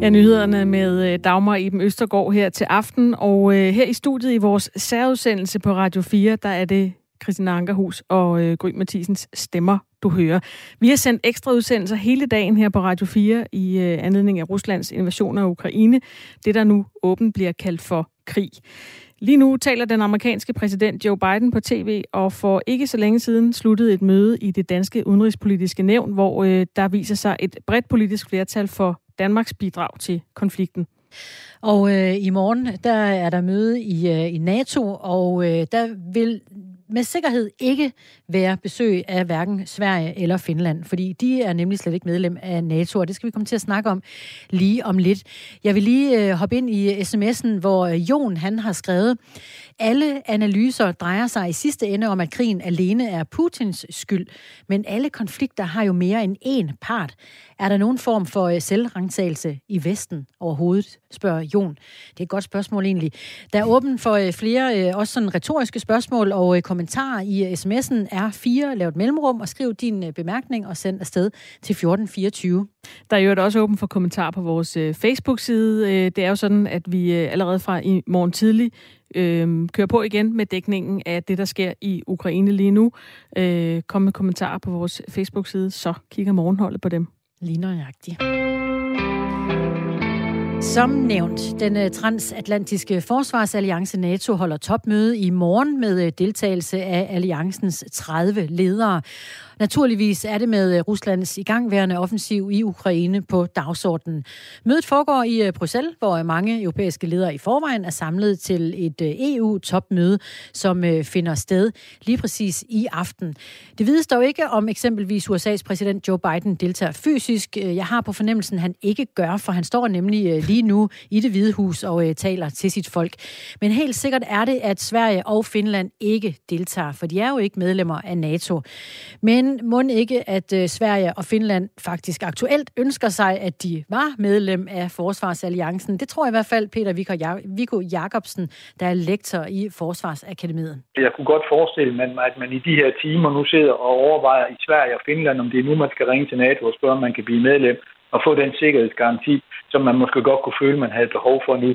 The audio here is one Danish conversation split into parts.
Ja, nyhederne med øh, Dagmar Eben Østergaard her til aften. Og øh, her i studiet i vores særudsendelse på Radio 4, der er det Christina Ankerhus og øh, Gry Mathisens stemmer, du hører. Vi har sendt ekstra udsendelser hele dagen her på Radio 4 i øh, anledning af Ruslands invasion af Ukraine. Det, der nu åbent bliver kaldt for krig. Lige nu taler den amerikanske præsident Joe Biden på tv, og for ikke så længe siden sluttede et møde i det danske udenrigspolitiske nævn, hvor øh, der viser sig et bredt politisk flertal for Danmarks bidrag til konflikten. Og øh, i morgen, der er der møde i, øh, i NATO, og øh, der vil med sikkerhed ikke være besøg af hverken Sverige eller Finland, fordi de er nemlig slet ikke medlem af NATO, og det skal vi komme til at snakke om lige om lidt. Jeg vil lige øh, hoppe ind i sms'en, hvor øh, Jon han har skrevet, alle analyser drejer sig i sidste ende om, at krigen alene er Putins skyld, men alle konflikter har jo mere end én part. Er der nogen form for øh, selvrangtagelse i Vesten overhovedet, spørger Jon. Det er et godt spørgsmål egentlig. Der er åben for øh, flere, øh, også sådan retoriske spørgsmål og øh, kommentarer i sms'en er fire. Lav et mellemrum og skriv din bemærkning og send afsted til 1424. Der er jo også åben for kommentarer på vores Facebook-side. Det er jo sådan, at vi allerede fra i morgen tidlig øh, kører på igen med dækningen af det, der sker i Ukraine lige nu. Øh, kom med kommentarer på vores Facebook-side, så kigger morgenholdet på dem. Lige nøjagtigt. Som nævnt, den øh, transatlantiske forsvarsalliance NATO holder topmøde i morgen med øh, deltagelse af alliancens 30 ledere. Naturligvis er det med øh, Ruslands igangværende offensiv i Ukraine på dagsordenen. Mødet foregår i øh, Bruxelles, hvor øh, mange europæiske ledere i forvejen er samlet til et EU-topmøde, som finder sted lige præcis i aften. Det vides dog ikke, om eksempelvis USA's præsident Joe Biden deltager fysisk. Jeg har på fornemmelsen, han ikke gør, for han står nemlig lige nu i det hvide hus og taler til sit folk. Men helt sikkert er det, at Sverige og Finland ikke deltager, for de er jo ikke medlemmer af NATO. Men må ikke, at øh, Sverige og Finland faktisk aktuelt ønsker sig, at de var medlem af Forsvarsalliancen? Det tror jeg i hvert fald Peter Viggo Jacobsen, der er lektor i Forsvarsakademiet. Jeg kunne godt forestille mig, at man i de her timer nu sidder og overvejer i Sverige og Finland, om det er nu, man skal ringe til NATO og spørge, om man kan blive medlem og få den sikkerhedsgaranti, som man måske godt kunne føle, man havde behov for nu.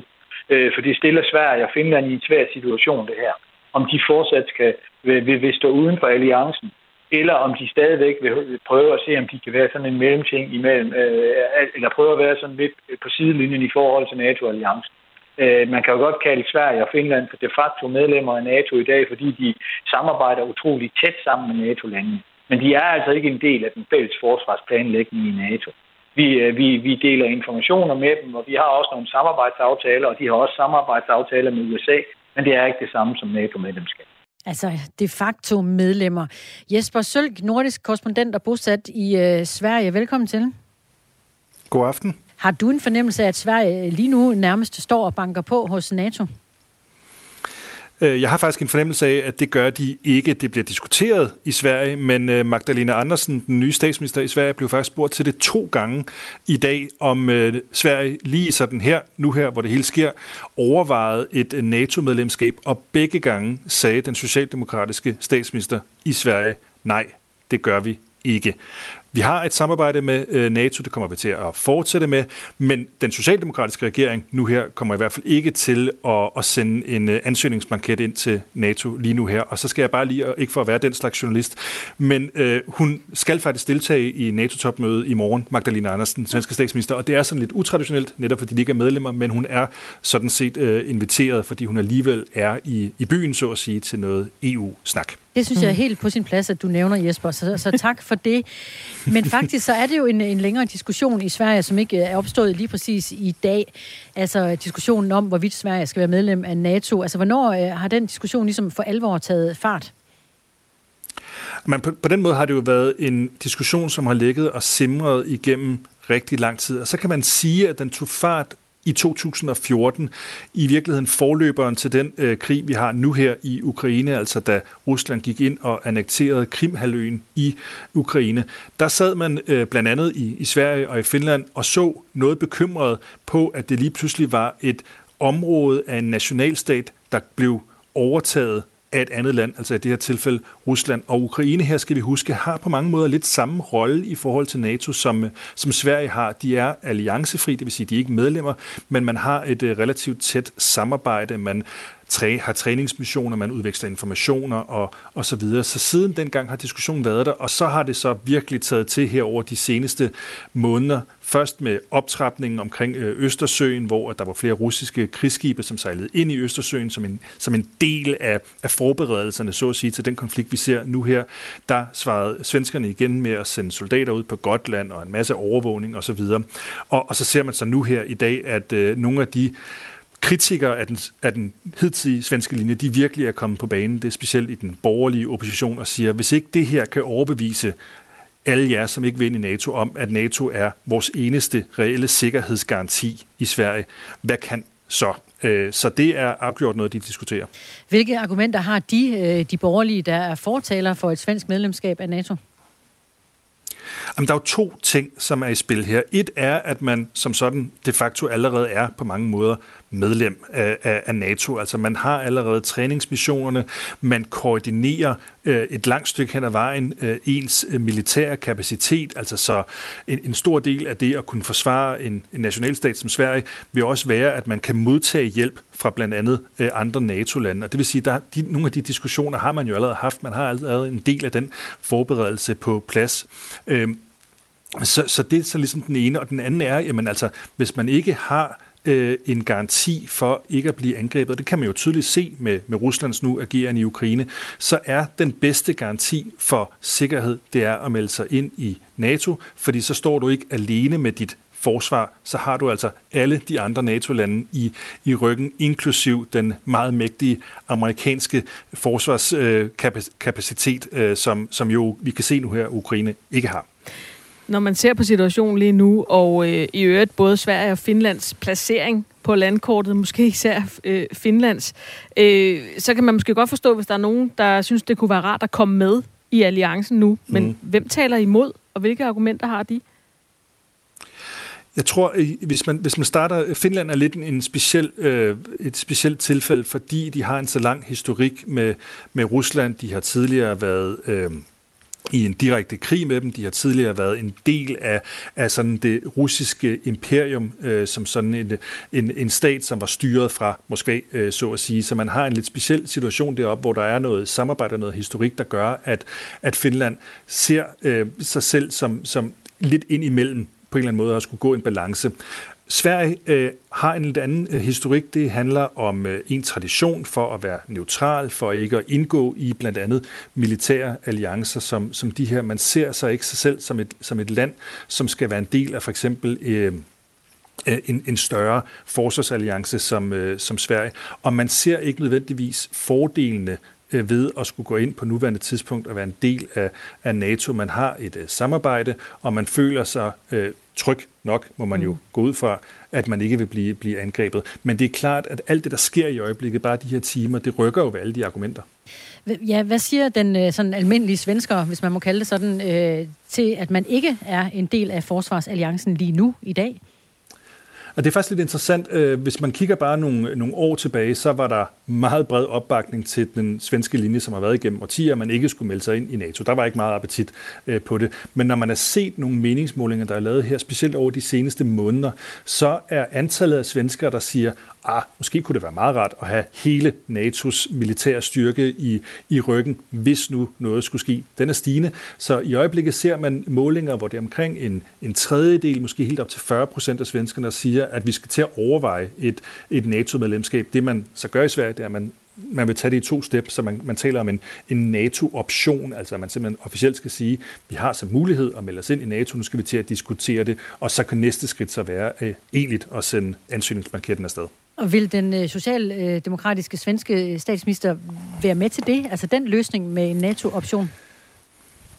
Øh, for det stiller Sverige og Finland i en svær situation, det her. Om de fortsat skal, vil, vil stå uden for alliancen, eller om de stadigvæk vil prøve at se, om de kan være sådan en mellemting imellem, øh, eller prøve at være sådan lidt på sidelinjen i forhold til NATO-alliancen. Øh, man kan jo godt kalde Sverige og Finland for de facto medlemmer af NATO i dag, fordi de samarbejder utroligt tæt sammen med NATO-landene. Men de er altså ikke en del af den fælles forsvarsplanlægning i NATO. Vi, øh, vi, vi deler informationer med dem, og vi har også nogle samarbejdsaftaler, og de har også samarbejdsaftaler med USA, men det er ikke det samme som NATO-medlemskab. Altså de facto medlemmer. Jesper Sølk, nordisk korrespondent og bosat i øh, Sverige. Velkommen til. God aften. Har du en fornemmelse af, at Sverige lige nu nærmest står og banker på hos NATO? Øh, jeg har faktisk en fornemmelse af, at det gør de ikke. Det bliver diskuteret i Sverige, men øh, Magdalena Andersen, den nye statsminister i Sverige, blev faktisk spurgt til det to gange i dag, om øh, Sverige lige sådan her, nu her, hvor det hele sker, overvejede et NATO-medlemskab, og begge gange sagde den socialdemokratiske statsminister i Sverige, nej, det gør vi ikke. Vi har et samarbejde med øh, NATO, det kommer vi til at fortsætte med, men den socialdemokratiske regering nu her kommer i hvert fald ikke til at, at sende en øh, ansøgningsblanket ind til NATO lige nu her. Og så skal jeg bare lige, ikke for at være den slags journalist, men øh, hun skal faktisk deltage i NATO-topmødet i morgen, Magdalena Andersen, svenske statsminister, og det er sådan lidt utraditionelt, netop fordi de ikke er medlemmer, men hun er sådan set øh, inviteret, fordi hun alligevel er i, i byen, så at sige, til noget EU-snak. Det synes jeg er mm. helt på sin plads, at du nævner, Jesper, så, så tak for det. Men faktisk så er det jo en, en længere diskussion i Sverige, som ikke er opstået lige præcis i dag. Altså diskussionen om, hvorvidt Sverige skal være medlem af NATO. Altså hvornår øh, har den diskussion ligesom for alvor taget fart? Men på, på den måde har det jo været en diskussion, som har ligget og simret igennem rigtig lang tid. Og så kan man sige, at den tog fart i 2014 i virkeligheden forløberen til den øh, krig, vi har nu her i Ukraine, altså da Rusland gik ind og annekterede Krimhaløen i Ukraine. Der sad man øh, blandt andet i, i Sverige og i Finland og så noget bekymret på, at det lige pludselig var et område af en nationalstat, der blev overtaget af et andet land, altså i det her tilfælde Rusland. Og Ukraine her, skal vi huske, har på mange måder lidt samme rolle i forhold til NATO, som, som Sverige har. De er alliancefri, det vil sige, de er ikke medlemmer, men man har et øh, relativt tæt samarbejde. Man træ, har træningsmissioner, man udveksler informationer og, og så videre. Så siden dengang har diskussionen været der, og så har det så virkelig taget til her over de seneste måneder. Først med optrapningen omkring øh, Østersøen, hvor der var flere russiske krigsskibe, som sejlede ind i Østersøen som en, som en del af, af forberedelserne, så at sige, til den konflikt, vi ser nu her. Der svarede svenskerne igen med at sende soldater ud på Gotland og en masse overvågning osv. Og, og, og så ser man så nu her i dag, at øh, nogle af de kritikere af den, af den hidtidige svenske linje, de virkelig er kommet på banen. Det er specielt i den borgerlige opposition og siger, hvis ikke det her kan overbevise alle jer, som ikke vil ind i NATO, om, at NATO er vores eneste reelle sikkerhedsgaranti i Sverige, hvad kan så? Øh, så det er afgjort noget, de diskuterer. Hvilke argumenter har de, øh, de borgerlige, der er fortalere for et svensk medlemskab af NATO? Jamen, der er jo to ting, som er i spil her. Et er, at man som sådan de facto allerede er på mange måder medlem af, af, af NATO. Altså man har allerede træningsmissionerne, man koordinerer øh, et langt stykke hen ad vejen øh, ens øh, militære kapacitet. Altså så en, en stor del af det at kunne forsvare en, en nationalstat som Sverige vil også være, at man kan modtage hjælp fra blandt andet øh, andre NATO-lande. Og det vil sige, at de, nogle af de diskussioner har man jo allerede haft. Man har allerede en del af den forberedelse på plads. Øh, så, så det er så ligesom den ene, og den anden er, jamen altså, hvis man ikke har øh, en garanti for ikke at blive angrebet, og det kan man jo tydeligt se med, med Ruslands nu agerende i Ukraine, så er den bedste garanti for sikkerhed, det er at melde sig ind i NATO, fordi så står du ikke alene med dit forsvar, så har du altså alle de andre NATO-lande i, i ryggen, inklusiv den meget mægtige amerikanske forsvarskapacitet, øh, øh som, som jo vi kan se nu her, Ukraine ikke har. Når man ser på situationen lige nu, og øh, i øvrigt både Sverige og Finlands placering på landkortet, måske især øh, Finlands, øh, så kan man måske godt forstå, hvis der er nogen, der synes, det kunne være rart at komme med i alliancen nu. Men mm. hvem taler imod, og hvilke argumenter har de? Jeg tror, hvis man, hvis man starter, Finland er lidt en speciel, øh, et specielt tilfælde, fordi de har en så lang historik med, med Rusland. De har tidligere været... Øh, i en direkte krig med dem. De har tidligere været en del af, af sådan det russiske imperium, øh, som sådan en, en, en stat, som var styret fra Moskva, øh, så at sige. Så man har en lidt speciel situation deroppe, hvor der er noget samarbejde og noget historik, der gør, at, at Finland ser øh, sig selv som, som lidt ind imellem på en eller anden måde at skulle gå en balance. Sverige øh, har en lidt anden øh, historik. Det handler om øh, en tradition for at være neutral, for ikke at indgå i blandt andet militære alliancer, som, som de her. Man ser sig ikke sig selv som et, som et land, som skal være en del af for eksempel øh, øh en, en større forsvarsalliance som, øh, som Sverige. Og man ser ikke nødvendigvis fordelene ved at skulle gå ind på nuværende tidspunkt og være en del af, af NATO. Man har et uh, samarbejde, og man føler sig uh, tryg nok, må man jo mm. gå ud fra, at man ikke vil blive, blive angrebet. Men det er klart, at alt det, der sker i øjeblikket, bare de her timer, det rykker jo ved alle de argumenter. Ja, hvad siger den øh, sådan almindelige svensker, hvis man må kalde det sådan, øh, til at man ikke er en del af Forsvarsalliancen lige nu i dag? Og det er faktisk lidt interessant. Øh, hvis man kigger bare nogle, nogle år tilbage, så var der meget bred opbakning til den svenske linje, som har været igennem årtier, at man ikke skulle melde sig ind i NATO. Der var ikke meget appetit øh, på det. Men når man har set nogle meningsmålinger, der er lavet her, specielt over de seneste måneder, så er antallet af svenskere, der siger, ah, måske kunne det være meget rart at have hele NATO's militære styrke i, i ryggen, hvis nu noget skulle ske. Den er stigende, så i øjeblikket ser man målinger, hvor det er omkring en, en tredjedel, måske helt op til 40 procent af svenskerne, siger, at vi skal til at overveje et, et NATO-medlemskab. Det man så gør i Sverige, det er, at man man vil tage det i to step, så man, man taler om en, en NATO-option, altså at man simpelthen officielt skal sige, vi har så mulighed at melde os ind i NATO, nu skal vi til at diskutere det, og så kan næste skridt så være øh, egentligt at sende ansøgningsblanketten afsted. Og vil den øh, socialdemokratiske svenske øh, statsminister være med til det? Altså den løsning med en NATO-option?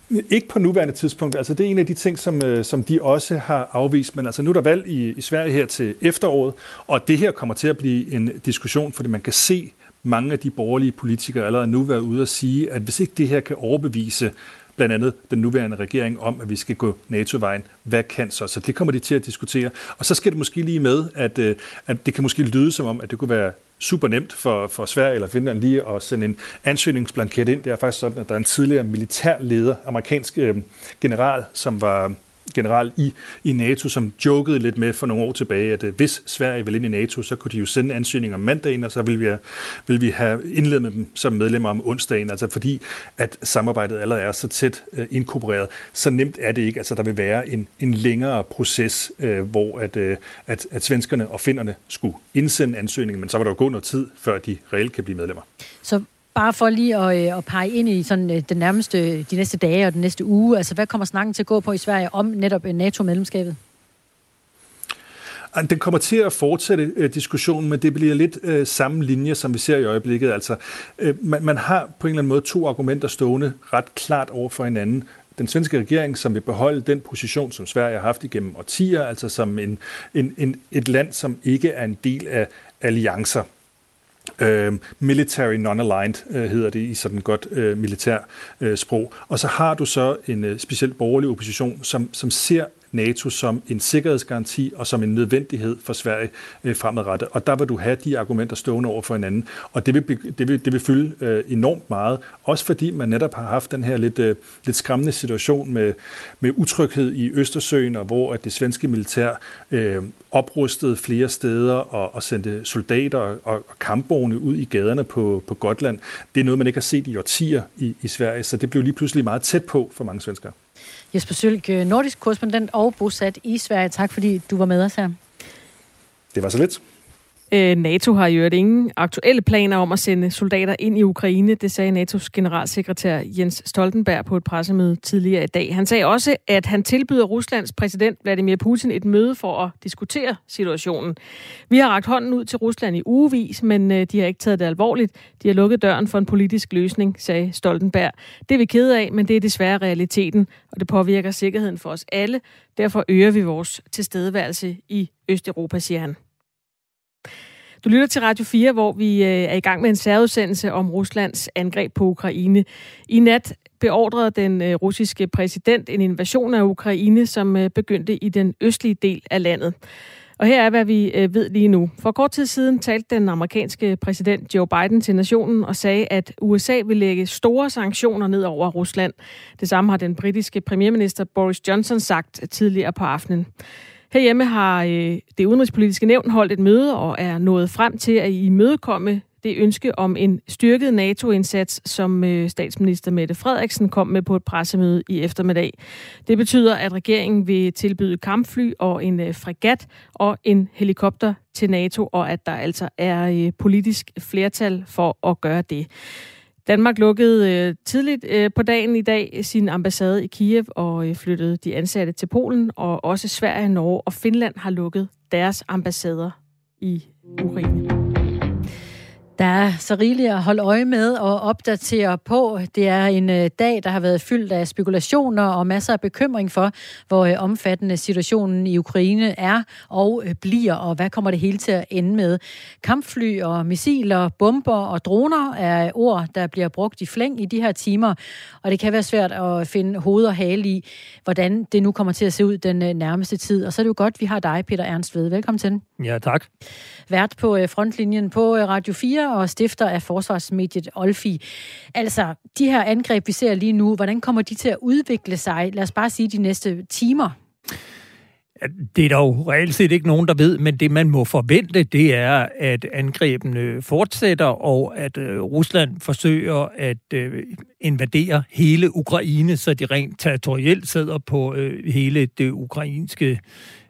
Ikke på nuværende tidspunkt. Altså det er en af de ting, som, øh, som de også har afvist. Men altså nu er der valg i, i Sverige her til efteråret, og det her kommer til at blive en diskussion, fordi man kan se mange af de borgerlige politikere allerede nu være ude og sige, at hvis ikke det her kan overbevise blandt andet den nuværende regering om, at vi skal gå NATO-vejen. Hvad kan så? Så det kommer de til at diskutere. Og så skal det måske lige med, at, øh, at det kan måske lyde som om, at det kunne være super nemt for, for Sverige eller Finland lige at sende en ansøgningsblanket ind. Det er faktisk sådan, at der er en tidligere militærleder, amerikansk øh, general, som var general i, i NATO, som jokede lidt med for nogle år tilbage, at øh, hvis Sverige vil ind i NATO, så kunne de jo sende ansøgninger om mandagen, og så vil vi, ville vil vi have indledt med dem som medlemmer om onsdagen, altså fordi at samarbejdet allerede er så tæt øh, inkorporeret. Så nemt er det ikke. Altså der vil være en, en længere proces, øh, hvor at, øh, at, at svenskerne og finnerne skulle indsende ansøgningen, men så var der jo gå noget tid, før de reelt kan blive medlemmer. Så bare for lige at, øh, at pege ind i sådan øh, den nærmeste, de næste dage og den næste uge, altså hvad kommer snakken til at gå på i Sverige om netop øh, NATO-medlemskabet? Den kommer til at fortsætte øh, diskussionen, men det bliver lidt øh, samme linje, som vi ser i øjeblikket. Altså, øh, man, man har på en eller anden måde to argumenter stående ret klart over for hinanden. Den svenske regering, som vil beholde den position, som Sverige har haft igennem årtier, altså som en, en, en, et land, som ikke er en del af alliancer. Uh, military non-aligned uh, hedder det i sådan godt uh, militær uh, sprog. Og så har du så en uh, specielt borgerlig opposition, som, som ser NATO som en sikkerhedsgaranti og som en nødvendighed for Sverige øh, fremadrettet. Og der vil du have de argumenter stående over for hinanden. Og det vil, det vil, det vil fylde øh, enormt meget. Også fordi man netop har haft den her lidt, øh, lidt skræmmende situation med, med utryghed i Østersøen, og hvor at det svenske militær øh, oprustede flere steder og, og sendte soldater og, og kampvogne ud i gaderne på, på Gotland. Det er noget, man ikke har set i årtier i, i Sverige, så det blev lige pludselig meget tæt på for mange svenskere. Jesper Sølg, øh, nordisk korrespondent og bosat i Sverige. Tak fordi du var med os her. Det var så lidt. Øh, NATO har jo ingen aktuelle planer om at sende soldater ind i Ukraine. Det sagde NATO's generalsekretær Jens Stoltenberg på et pressemøde tidligere i dag. Han sagde også, at han tilbyder Ruslands præsident Vladimir Putin et møde for at diskutere situationen. Vi har ragt hånden ud til Rusland i ugevis, men øh, de har ikke taget det alvorligt. De har lukket døren for en politisk løsning, sagde Stoltenberg. Det er vi kede af, men det er desværre realiteten, og det påvirker sikkerheden for os alle. Derfor øger vi vores tilstedeværelse i Østeuropa, siger han. Du lytter til Radio 4, hvor vi øh, er i gang med en særudsendelse om Ruslands angreb på Ukraine. I nat beordrede den øh, russiske præsident en invasion af Ukraine, som øh, begyndte i den østlige del af landet. Og her er, hvad vi ved lige nu. For kort tid siden talte den amerikanske præsident Joe Biden til nationen og sagde, at USA vil lægge store sanktioner ned over Rusland. Det samme har den britiske premierminister Boris Johnson sagt tidligere på aftenen. Herhjemme har øh, det udenrigspolitiske nævn holdt et møde og er nået frem til at imødekomme det ønske om en styrket NATO-indsats, som øh, statsminister Mette Frederiksen kom med på et pressemøde i eftermiddag. Det betyder, at regeringen vil tilbyde kampfly og en øh, fregat og en helikopter til NATO, og at der altså er øh, politisk flertal for at gøre det. Danmark lukkede øh, tidligt øh, på dagen i dag sin ambassade i Kiev og øh, flyttede de ansatte til Polen, og også Sverige, Norge og Finland har lukket deres ambassader i Ukraine. Der er så rigeligt at holde øje med og opdatere på. Det er en øh, dag, der har været fyldt af spekulationer og masser af bekymring for, hvor øh, omfattende situationen i Ukraine er og øh, bliver, og hvad kommer det hele til at ende med. Kampfly og missiler, bomber og droner er ord, der bliver brugt i flæng i de her timer, og det kan være svært at finde hoved og hale i, hvordan det nu kommer til at se ud den nærmeste tid. Og så er det jo godt, vi har dig, Peter Ernst Ved. Velkommen til. Ja, tak. Vært på frontlinjen på Radio 4 og stifter af forsvarsmediet Olfi. Altså, de her angreb, vi ser lige nu, hvordan kommer de til at udvikle sig, lad os bare sige, de næste timer? Det er dog reelt set ikke nogen, der ved, men det man må forvente, det er, at angrebene fortsætter, og at øh, Rusland forsøger at øh, invadere hele Ukraine, så de rent territorielt sidder på øh, hele det ukrainske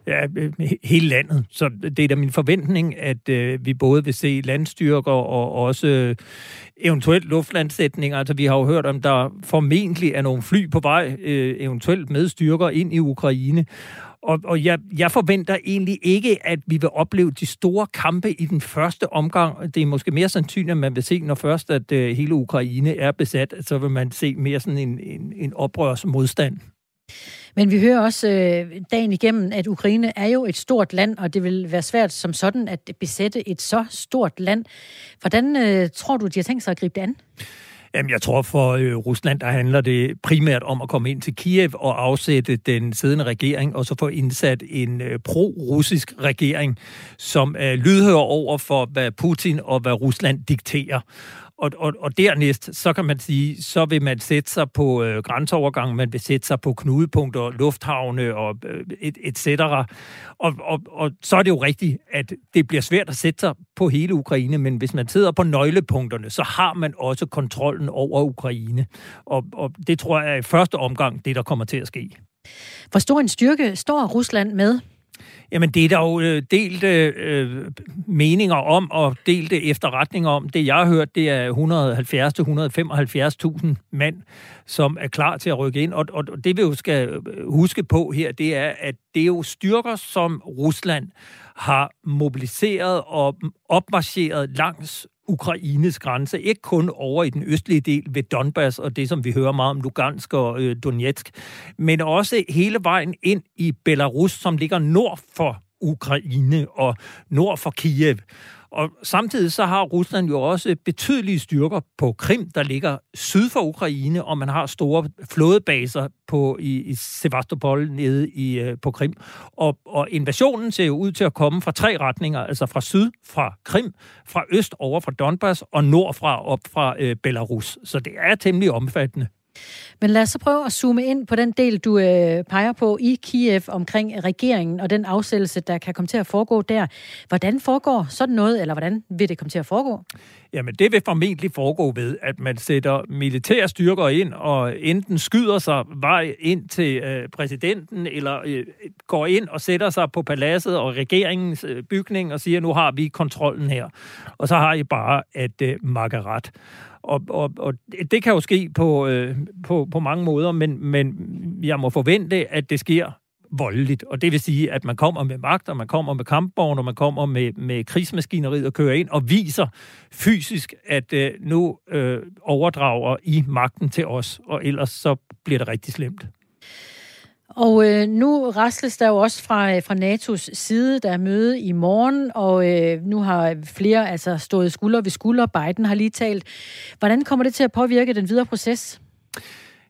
ja, øh, hele landet. Så det er da min forventning, at øh, vi både vil se landstyrker og også øh, eventuelt luftlandsætninger. Altså vi har jo hørt om, der formentlig er nogle fly på vej, øh, eventuelt med styrker ind i Ukraine. Og, og jeg, jeg forventer egentlig ikke, at vi vil opleve de store kampe i den første omgang. Det er måske mere sandsynligt, at man vil se, når først at øh, hele Ukraine er besat, så vil man se mere sådan en, en, en oprørsmodstand. Men vi hører også øh, dagen igennem, at Ukraine er jo et stort land, og det vil være svært som sådan at besætte et så stort land. Hvordan øh, tror du, de har tænkt sig at gribe det an? Jamen, jeg tror for øh, Rusland, der handler det primært om at komme ind til Kiev og afsætte den siddende regering, og så få indsat en øh, pro-russisk regering, som er lydhør over for, hvad Putin og hvad Rusland dikterer. Og, og, og dernæst, så kan man sige, så vil man sætte sig på øh, grænseovergang, man vil sætte sig på knudepunkter, lufthavne og øh, et, et cetera. Og, og, og så er det jo rigtigt, at det bliver svært at sætte sig på hele Ukraine, men hvis man sidder på nøglepunkterne, så har man også kontrollen over Ukraine. Og, og det tror jeg er i første omgang det, der kommer til at ske. Hvor stor en styrke står Rusland med? Jamen, det er der jo øh, delte øh, meninger om, og delte efterretninger om. Det, jeg har hørt, det er 170-175.000 mand, som er klar til at rykke ind. Og, og det, vi jo skal øh, huske på her, det er, at det er jo styrker, som Rusland har mobiliseret og opmarcheret langs Ukraines grænse, ikke kun over i den østlige del ved Donbass og det, som vi hører meget om Lugansk og øh, Donetsk, men også hele vejen ind i Belarus, som ligger nord for Ukraine og nord for Kiev. Og samtidig så har Rusland jo også betydelige styrker på Krim, der ligger syd for Ukraine, og man har store flådebaser på, i, i Sevastopol nede i, øh, på Krim. Og, og invasionen ser jo ud til at komme fra tre retninger, altså fra syd, fra Krim, fra øst over fra Donbass, og nordfra op fra øh, Belarus. Så det er temmelig omfattende. Men lad os så prøve at zoome ind på den del, du øh, peger på i Kiev omkring regeringen og den afsættelse, der kan komme til at foregå der. Hvordan foregår sådan noget, eller hvordan vil det komme til at foregå? Jamen, det vil formentlig foregå ved, at man sætter militære styrker ind, og enten skyder sig vej ind til øh, præsidenten, eller øh, går ind og sætter sig på paladset og regeringens øh, bygning og siger, nu har vi kontrollen her. Og så har I bare at øh, ret. Og, og, og det kan jo ske på, øh, på, på mange måder, men, men jeg må forvente, at det sker voldeligt. Og det vil sige, at man kommer med magt, og man kommer med kampvogn, og man kommer med, med krigsmaskineriet og kører ind og viser fysisk, at øh, nu øh, overdrager I magten til os, og ellers så bliver det rigtig slemt. Og øh, nu rasles der jo også fra, øh, fra NATO's side, der er møde i morgen, og øh, nu har flere altså stået skulder ved skulder. Biden har lige talt. Hvordan kommer det til at påvirke den videre proces?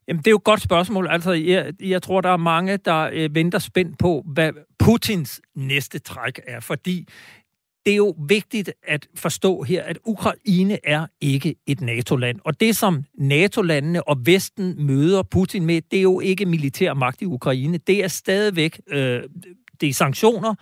Jamen, det er jo et godt spørgsmål. Altså, jeg, jeg tror, der er mange, der øh, venter spændt på, hvad Putins næste træk er, fordi det er jo vigtigt at forstå her, at Ukraine er ikke et NATO-land. Og det, som NATO-landene og Vesten møder Putin med, det er jo ikke militær magt i Ukraine. Det er stadigvæk øh, det er sanktioner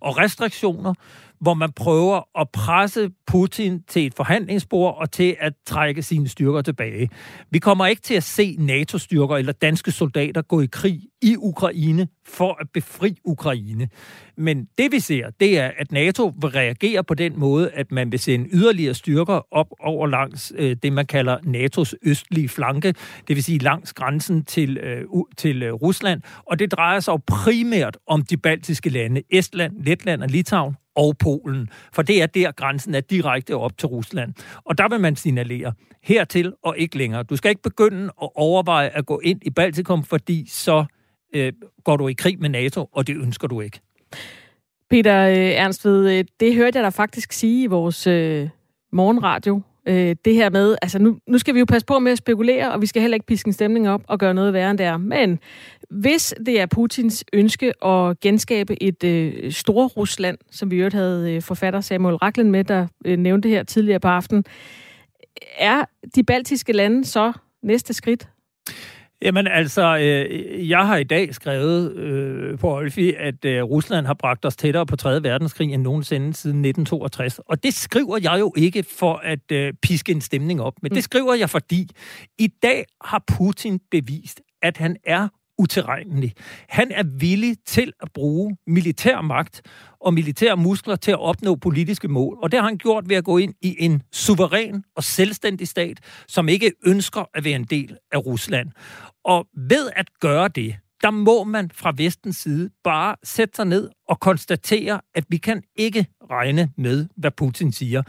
og restriktioner, hvor man prøver at presse Putin til et forhandlingsbord og til at trække sine styrker tilbage. Vi kommer ikke til at se NATO-styrker eller danske soldater gå i krig i Ukraine for at befri Ukraine. Men det vi ser, det er, at NATO vil reagere på den måde, at man vil sende yderligere styrker op over langs øh, det, man kalder NATO's østlige flanke, det vil sige langs grænsen til, øh, til øh, Rusland. Og det drejer sig jo primært om de baltiske lande, Estland, Letland og Litauen, og Polen. For det er der, grænsen er direkte op til Rusland. Og der vil man signalere hertil og ikke længere. Du skal ikke begynde at overveje at gå ind i Baltikum, fordi så øh, går du i krig med NATO, og det ønsker du ikke. Peter øh, Ernstved, øh, det hørte jeg dig faktisk sige i vores øh, morgenradio. Øh, det her med, altså nu, nu skal vi jo passe på med at spekulere, og vi skal heller ikke piske en stemning op og gøre noget værre end det er. Men hvis det er Putins ønske at genskabe et øh, store Rusland, som vi øvrigt havde øh, forfatter Samuel Raklen med, der øh, nævnte her tidligere på aftenen, er de baltiske lande så næste skridt? Jamen altså, øh, jeg har i dag skrevet øh, på Olfi, at øh, Rusland har bragt os tættere på 3. verdenskrig end nogensinde siden 1962. Og det skriver jeg jo ikke for at øh, piske en stemning op, men det mm. skriver jeg, fordi i dag har Putin bevist, at han er utilregnelig. Han er villig til at bruge militær magt og militære muskler til at opnå politiske mål. Og det har han gjort ved at gå ind i en suveræn og selvstændig stat, som ikke ønsker at være en del af Rusland. Og ved at gøre det, der må man fra vestens side bare sætte sig ned og konstatere, at vi kan ikke regne med, hvad Putin siger.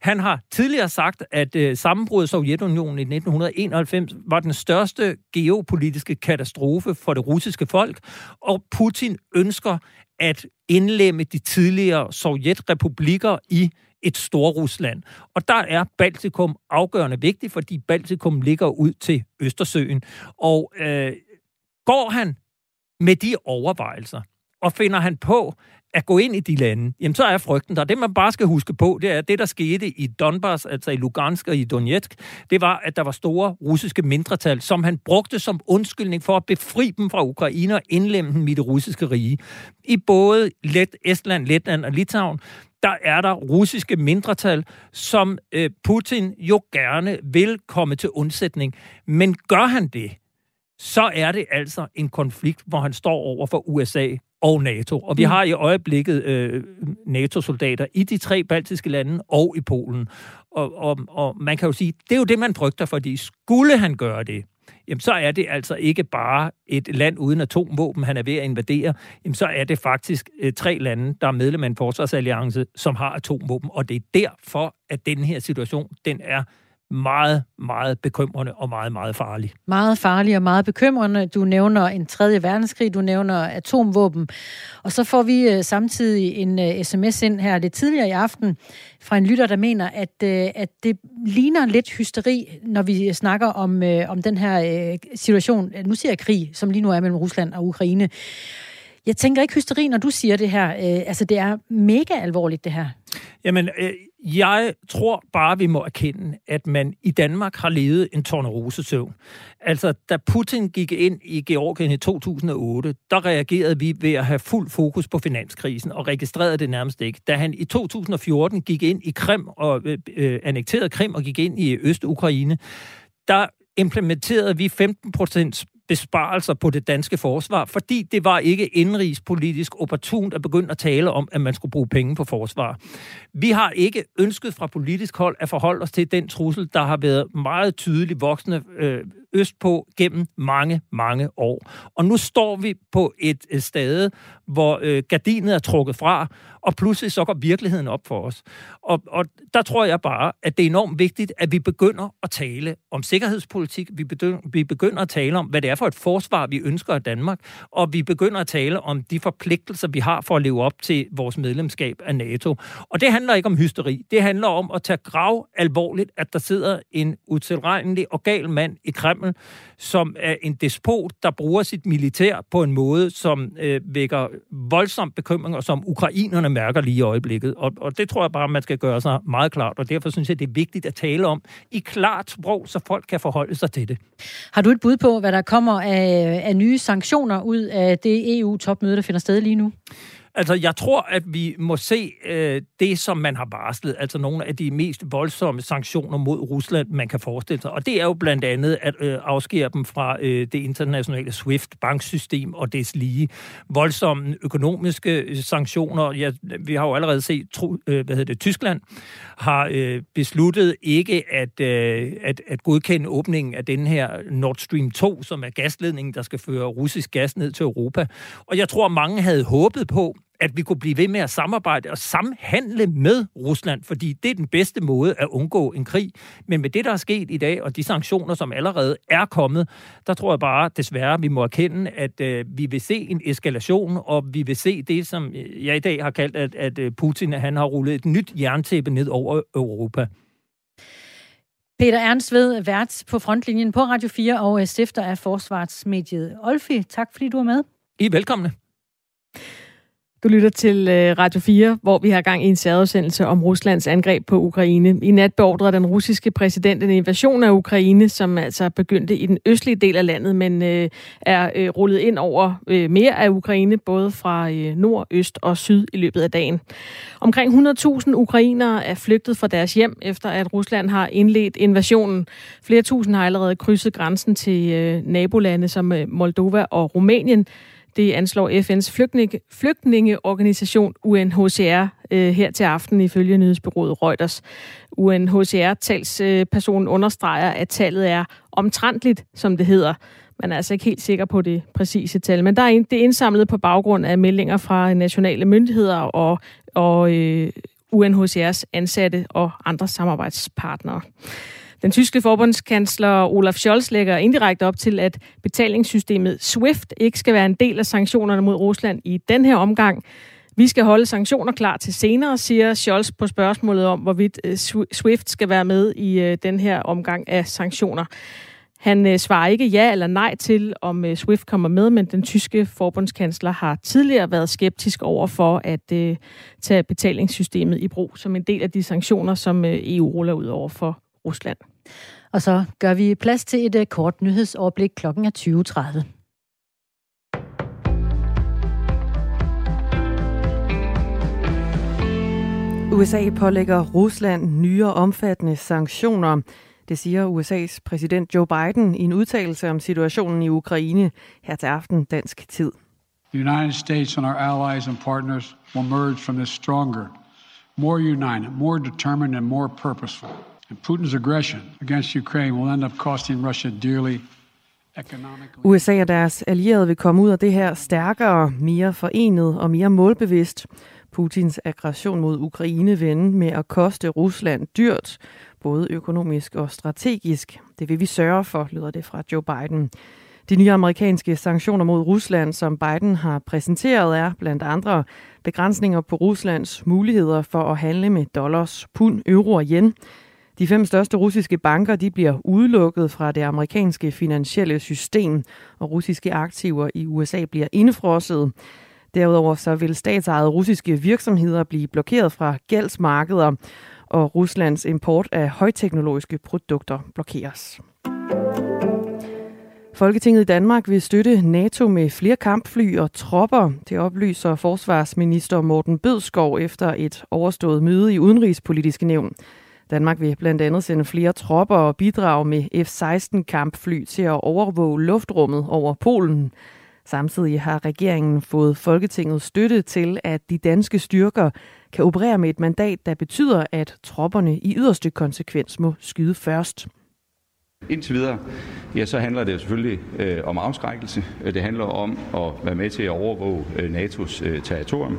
Han har tidligere sagt, at øh, sammenbruddet af Sovjetunionen i 1991 var den største geopolitiske katastrofe for det russiske folk, og Putin ønsker at indlemme de tidligere sovjetrepublikker i et Storrusland. Og der er Baltikum afgørende vigtigt, fordi Baltikum ligger ud til Østersøen. Og øh, går han med de overvejelser, og finder han på at gå ind i de lande, jamen så er frygten der. Det man bare skal huske på, det er, det der skete i Donbass, altså i Lugansk og i Donetsk, det var, at der var store russiske mindretal, som han brugte som undskyldning for at befri dem fra Ukraine og indlemme dem i det russiske rige. I både Let, Estland, Letland og Litauen, der er der russiske mindretal, som øh, Putin jo gerne vil komme til undsætning. Men gør han det, så er det altså en konflikt, hvor han står over for USA og NATO. Og vi mm. har i øjeblikket øh, NATO-soldater i de tre baltiske lande og i Polen. Og, og, og man kan jo sige, det er jo det, man frygter, fordi skulle han gøre det, jamen så er det altså ikke bare et land uden atomvåben, han er ved at invadere, jamen så er det faktisk øh, tre lande, der er medlem af en forsvarsalliance, som har atomvåben, og det er derfor, at den her situation, den er meget, meget bekymrende og meget, meget farlig. Meget farlig og meget bekymrende. Du nævner en tredje verdenskrig, du nævner atomvåben. Og så får vi uh, samtidig en uh, sms ind her lidt tidligere i aften fra en lytter, der mener, at, uh, at det ligner lidt hysteri, når vi snakker om, uh, om den her uh, situation, nu siger jeg krig, som lige nu er mellem Rusland og Ukraine. Jeg tænker ikke hysteri, når du siger det her. Uh, altså, det er mega alvorligt, det her. Jamen, øh, jeg tror bare, vi må erkende, at man i Danmark har levet en tornerosesøvn. Altså, da Putin gik ind i Georgien i 2008, der reagerede vi ved at have fuld fokus på finanskrisen og registrerede det nærmest ikke. Da han i 2014 gik ind i Krim og øh, øh, annekterede Krim og gik ind i Øst-Ukraine, der implementerede vi 15 procents besparelser på det danske forsvar, fordi det var ikke indrigspolitisk opportunt at begynde at tale om, at man skulle bruge penge på forsvar. Vi har ikke ønsket fra politisk hold at forholde os til den trussel, der har været meget tydelig voksende øh, østpå gennem mange, mange år. Og nu står vi på et, et sted, hvor øh, gardinet er trukket fra, og pludselig så går virkeligheden op for os. Og, og der tror jeg bare, at det er enormt vigtigt, at vi begynder at tale om sikkerhedspolitik, vi begynder, vi begynder at tale om, hvad det er for et forsvar, vi ønsker af Danmark, og vi begynder at tale om de forpligtelser, vi har for at leve op til vores medlemskab af NATO. Og det handler ikke om hysteri. Det handler om at tage grav alvorligt, at der sidder en utilregnelig og gal mand i Kreml, som er en despot, der bruger sit militær på en måde, som øh, vækker voldsom bekymring, og som ukrainerne mærker lige i øjeblikket. Og, og det tror jeg bare, man skal gøre sig meget klart, og derfor synes jeg, det er vigtigt at tale om i klart sprog, så folk kan forholde sig til det. Har du et bud på, hvad der kommer af, af nye sanktioner ud af det EU-topmøde, der finder sted lige nu? Altså, jeg tror, at vi må se øh, det, som man har varslet, altså nogle af de mest voldsomme sanktioner mod Rusland, man kan forestille sig. Og det er jo blandt andet at øh, afskære dem fra øh, det internationale SWIFT-banksystem og dets lige. Voldsomme økonomiske øh, sanktioner. Ja, vi har jo allerede set, tro, øh, hvad hedder det, Tyskland har øh, besluttet ikke at, øh, at, at godkende åbningen af den her Nord Stream 2, som er gasledningen, der skal føre russisk gas ned til Europa. Og jeg tror, mange havde håbet på, at vi kunne blive ved med at samarbejde og samhandle med Rusland, fordi det er den bedste måde at undgå en krig. Men med det, der er sket i dag, og de sanktioner, som allerede er kommet, der tror jeg bare, desværre, vi må erkende, at øh, vi vil se en eskalation, og vi vil se det, som jeg i dag har kaldt, at, at øh, Putin han har rullet et nyt jerntæppe ned over Europa. Peter Ernst ved, vært på frontlinjen på Radio 4 og stifter af forsvarsmediet Olfi. Tak fordi du er med. I er velkomne. Du lytter til øh, Radio 4, hvor vi har gang i en særudsendelse om Ruslands angreb på Ukraine. I nat beordrede den russiske præsident en invasion af Ukraine, som altså begyndte i den østlige del af landet, men øh, er øh, rullet ind over øh, mere af Ukraine, både fra øh, nord, øst og syd i løbet af dagen. Omkring 100.000 ukrainere er flygtet fra deres hjem, efter at Rusland har indledt invasionen. Flere tusind har allerede krydset grænsen til øh, nabolande som øh, Moldova og Rumænien, det anslår FN's flygtninge, flygtningeorganisation UNHCR øh, her til aften ifølge nyhedsbyrået Reuters. UNHCR-talspersonen øh, understreger, at tallet er omtrentligt, som det hedder. Man er altså ikke helt sikker på det præcise tal, men der er det er indsamlet på baggrund af meldinger fra nationale myndigheder og, og øh, UNHCR's ansatte og andre samarbejdspartnere. Den tyske forbundskansler Olaf Scholz lægger indirekte op til, at betalingssystemet SWIFT ikke skal være en del af sanktionerne mod Rusland i den her omgang. Vi skal holde sanktioner klar til senere, siger Scholz på spørgsmålet om, hvorvidt øh, SWIFT skal være med i øh, den her omgang af sanktioner. Han øh, svarer ikke ja eller nej til, om SWIFT kommer med, men den tyske forbundskansler har tidligere været skeptisk over for at øh, tage betalingssystemet i brug som en del af de sanktioner, som øh, EU ruller ud over for Rusland. Og så gør vi plads til et øh, kort nyhedsoverblik klokken er 20.30. USA pålægger Rusland nye omfattende sanktioner. Det siger USA's præsident Joe Biden i en udtalelse om situationen i Ukraine her til aften dansk tid. The United States and our allies and partners will merge from this stronger, more united, more determined and more purposeful. Putin's aggression against Ukraine will end up costing Russia dearly USA og deres allierede vil komme ud af det her stærkere, mere forenet og mere målbevidst. Putins aggression mod Ukraine vende med at koste Rusland dyrt, både økonomisk og strategisk. Det vil vi sørge for, lyder det fra Joe Biden. De nye amerikanske sanktioner mod Rusland, som Biden har præsenteret, er blandt andre begrænsninger på Ruslands muligheder for at handle med dollars, pund, euro og yen. De fem største russiske banker de bliver udelukket fra det amerikanske finansielle system, og russiske aktiver i USA bliver indfrosset. Derudover så vil statsejede russiske virksomheder blive blokeret fra gældsmarkeder, og Ruslands import af højteknologiske produkter blokeres. Folketinget i Danmark vil støtte NATO med flere kampfly og tropper. Det oplyser forsvarsminister Morten Bødskov efter et overstået møde i Udenrigspolitiske Nævn. Danmark vil blandt andet sende flere tropper og bidrage med F-16 kampfly til at overvåge luftrummet over Polen. Samtidig har regeringen fået Folketingets støtte til, at de danske styrker kan operere med et mandat, der betyder, at tropperne i yderste konsekvens må skyde først. Indtil videre, ja, så handler det jo selvfølgelig øh, om afskrækkelse. Det handler om at være med til at overvåge øh, NATO's øh, territorium.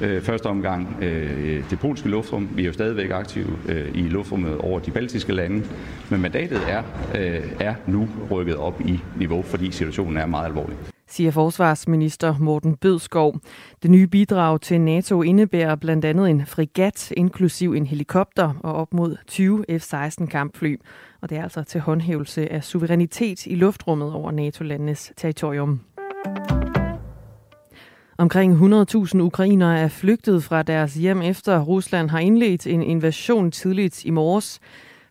Øh, første omgang øh, det polske luftrum. Vi er jo stadigvæk aktive øh, i luftrummet over de baltiske lande. Men mandatet er, øh, er nu rykket op i niveau, fordi situationen er meget alvorlig siger forsvarsminister Morten Bødskov. Det nye bidrag til NATO indebærer blandt andet en frigat, inklusiv en helikopter og op mod 20 F-16 kampfly. Og det er altså til håndhævelse af suverænitet i luftrummet over NATO-landenes territorium. Omkring 100.000 ukrainere er flygtet fra deres hjem efter Rusland har indledt en invasion tidligt i morges.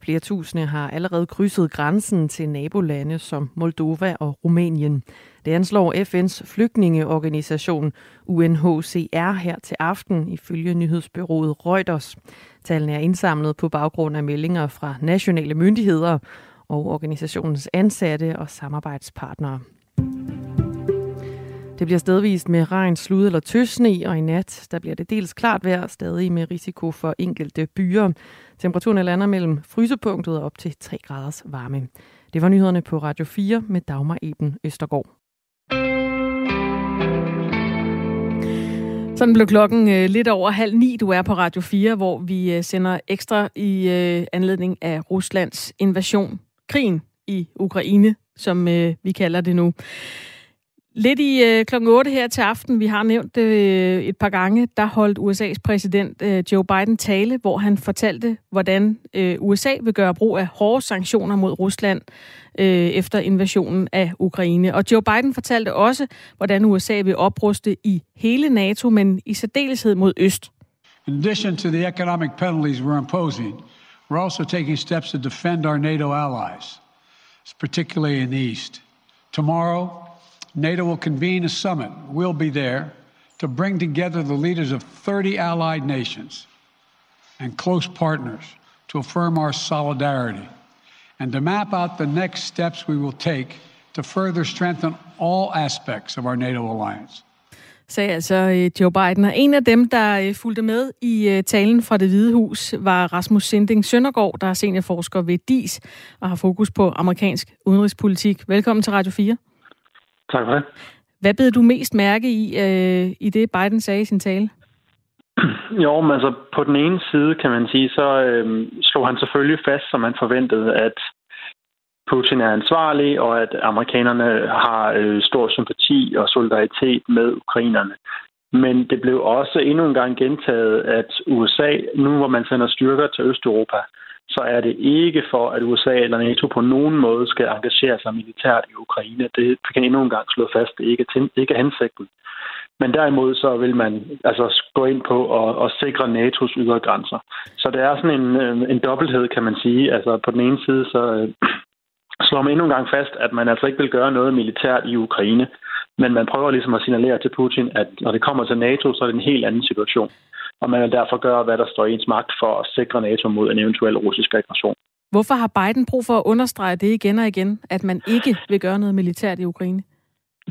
Flere tusinde har allerede krydset grænsen til nabolande som Moldova og Rumænien. Det anslår FN's flygtningeorganisation UNHCR her til aften ifølge nyhedsbyrået Reuters. Tallene er indsamlet på baggrund af meldinger fra nationale myndigheder og organisationens ansatte og samarbejdspartnere. Det bliver stedvist med regn, slud eller tøsne, og i nat der bliver det dels klart vejr, stadig med risiko for enkelte byer. Temperaturen lander mellem frysepunktet og op til 3 graders varme. Det var nyhederne på Radio 4 med Dagmar Eben Østergaard. Sådan blev klokken øh, lidt over halv ni. Du er på Radio 4, hvor vi øh, sender ekstra i øh, anledning af Ruslands invasion. Krigen i Ukraine, som øh, vi kalder det nu. Lidt i øh, klokken 8 her til aften, vi har nævnt øh, et par gange, der holdt USA's præsident øh, Joe Biden tale, hvor han fortalte, hvordan øh, USA vil gøre brug af hårde sanktioner mod Rusland øh, efter invasionen af Ukraine. Og Joe Biden fortalte også, hvordan USA vil opruste i hele NATO, men i særdeleshed mod øst. In addition to the economic penalties we're imposing, we're also taking steps to defend our NATO allies, particularly in the east. Tomorrow, NATO will convene a summit. We'll be there to bring together the leaders of 30 allied nations and close partners to affirm our solidarity and to map out the next steps we will take to further strengthen all aspects of our NATO alliance. sagde altså øh, Joe Biden. Og en af dem, der øh, fulgte med i øh, talen fra det Hvide Hus, var Rasmus Sinding Søndergaard, der er seniorforsker ved DIS og har fokus på amerikansk udenrigspolitik. Velkommen til Radio 4. Tak for det. Hvad bed du mest mærke i, øh, i det Biden sagde i sin tale? Jo, men altså på den ene side, kan man sige, så øh, slog han selvfølgelig fast, som man forventede, at Putin er ansvarlig, og at amerikanerne har øh, stor sympati og solidaritet med ukrainerne. Men det blev også endnu en gang gentaget, at USA, nu hvor man sender styrker til Østeuropa, så er det ikke for, at USA eller NATO på nogen måde skal engagere sig militært i Ukraine. Det kan endnu en gang slå fast, det ikke er, ikke er hensigten. Men derimod så vil man altså gå ind på at, at sikre NATO's ydre grænser. Så det er sådan en, en dobbelthed, kan man sige. Altså på den ene side så øh, slår man endnu en gang fast, at man altså ikke vil gøre noget militært i Ukraine. Men man prøver ligesom at signalere til Putin, at når det kommer til NATO, så er det en helt anden situation og man vil derfor gøre, hvad der står i ens magt for at sikre NATO mod en eventuel russisk aggression. Hvorfor har Biden brug for at understrege det igen og igen, at man ikke vil gøre noget militært i Ukraine?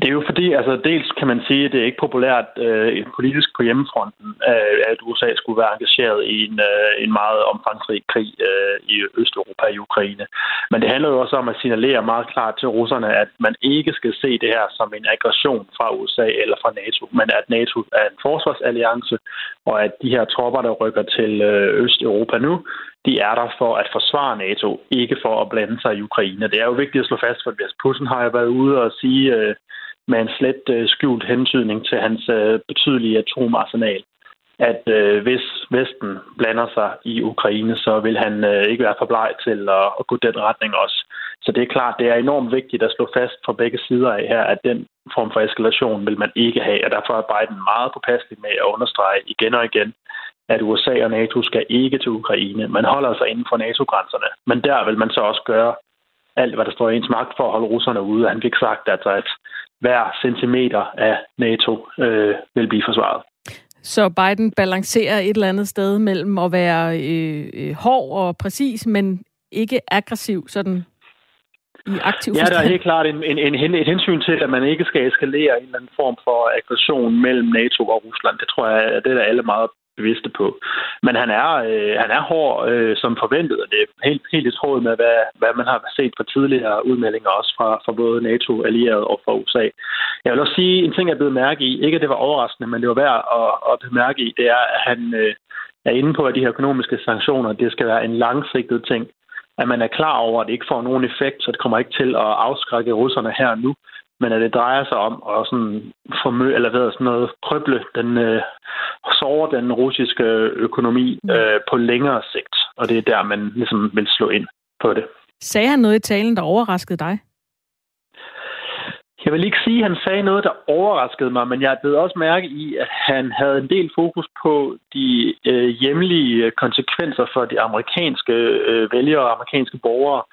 Det er jo fordi, altså dels kan man sige, at det er ikke populært øh, politisk på hjemmefronten, øh, at USA skulle være engageret i en, øh, en meget omfangsrig krig øh, i Østeuropa i Ukraine. Men det handler jo også om at signalere meget klart til russerne, at man ikke skal se det her som en aggression fra USA eller fra NATO, men at NATO er en forsvarsalliance, og at de her tropper, der rykker til øh, Østeuropa nu, de er der for at forsvare NATO, ikke for at blande sig i Ukraine. Det er jo vigtigt at slå fast, for Putin har jo været ude og sige øh, med en slet øh, skjult hentydning til hans øh, betydelige atomarsenal, at øh, hvis Vesten blander sig i Ukraine, så vil han øh, ikke være for bleg til at, at gå den retning også. Så det er klart, det er enormt vigtigt at slå fast fra begge sider af her, at den form for eskalation vil man ikke have, og derfor er Biden meget påpasselig med at understrege igen og igen, at USA og NATO skal ikke til Ukraine. Man holder sig inden for NATO-grænserne, men der vil man så også gøre alt, hvad der står i ens magt for at holde russerne ude. Han fik sagt, altså, at, at hver centimeter af NATO øh, vil blive forsvaret. Så Biden balancerer et eller andet sted mellem at være øh, øh hård og præcis, men ikke aggressiv sådan i aktiv Ja, der er helt klart en, en, en, et hensyn til, at man ikke skal eskalere en eller anden form for aggression mellem NATO og Rusland. Det tror jeg, det er alle meget bevidste på. Men han er, øh, han er hård øh, som forventet, og det er helt, helt i tråd med, hvad, hvad man har set fra tidligere udmeldinger, også fra, fra både NATO, allieret og fra USA. Jeg vil også sige, en ting, jeg blev mærke i, ikke at det var overraskende, men det var værd at, at bemærke i, det er, at han øh, er inde på, at de her økonomiske sanktioner, det skal være en langsigtet ting. At man er klar over, at det ikke får nogen effekt, så det kommer ikke til at afskrække russerne her nu men at det drejer sig om at sådan formø, eller hvad sådan noget, krøble den, øh, såre den russiske økonomi mm. øh, på længere sigt. Og det er der, man ligesom vil slå ind på det. Sagde han noget i talen, der overraskede dig? Jeg vil ikke sige, at han sagde noget, der overraskede mig, men jeg blev også mærke i, at han havde en del fokus på de øh, hjemlige konsekvenser for de amerikanske øh, vælgere og amerikanske borgere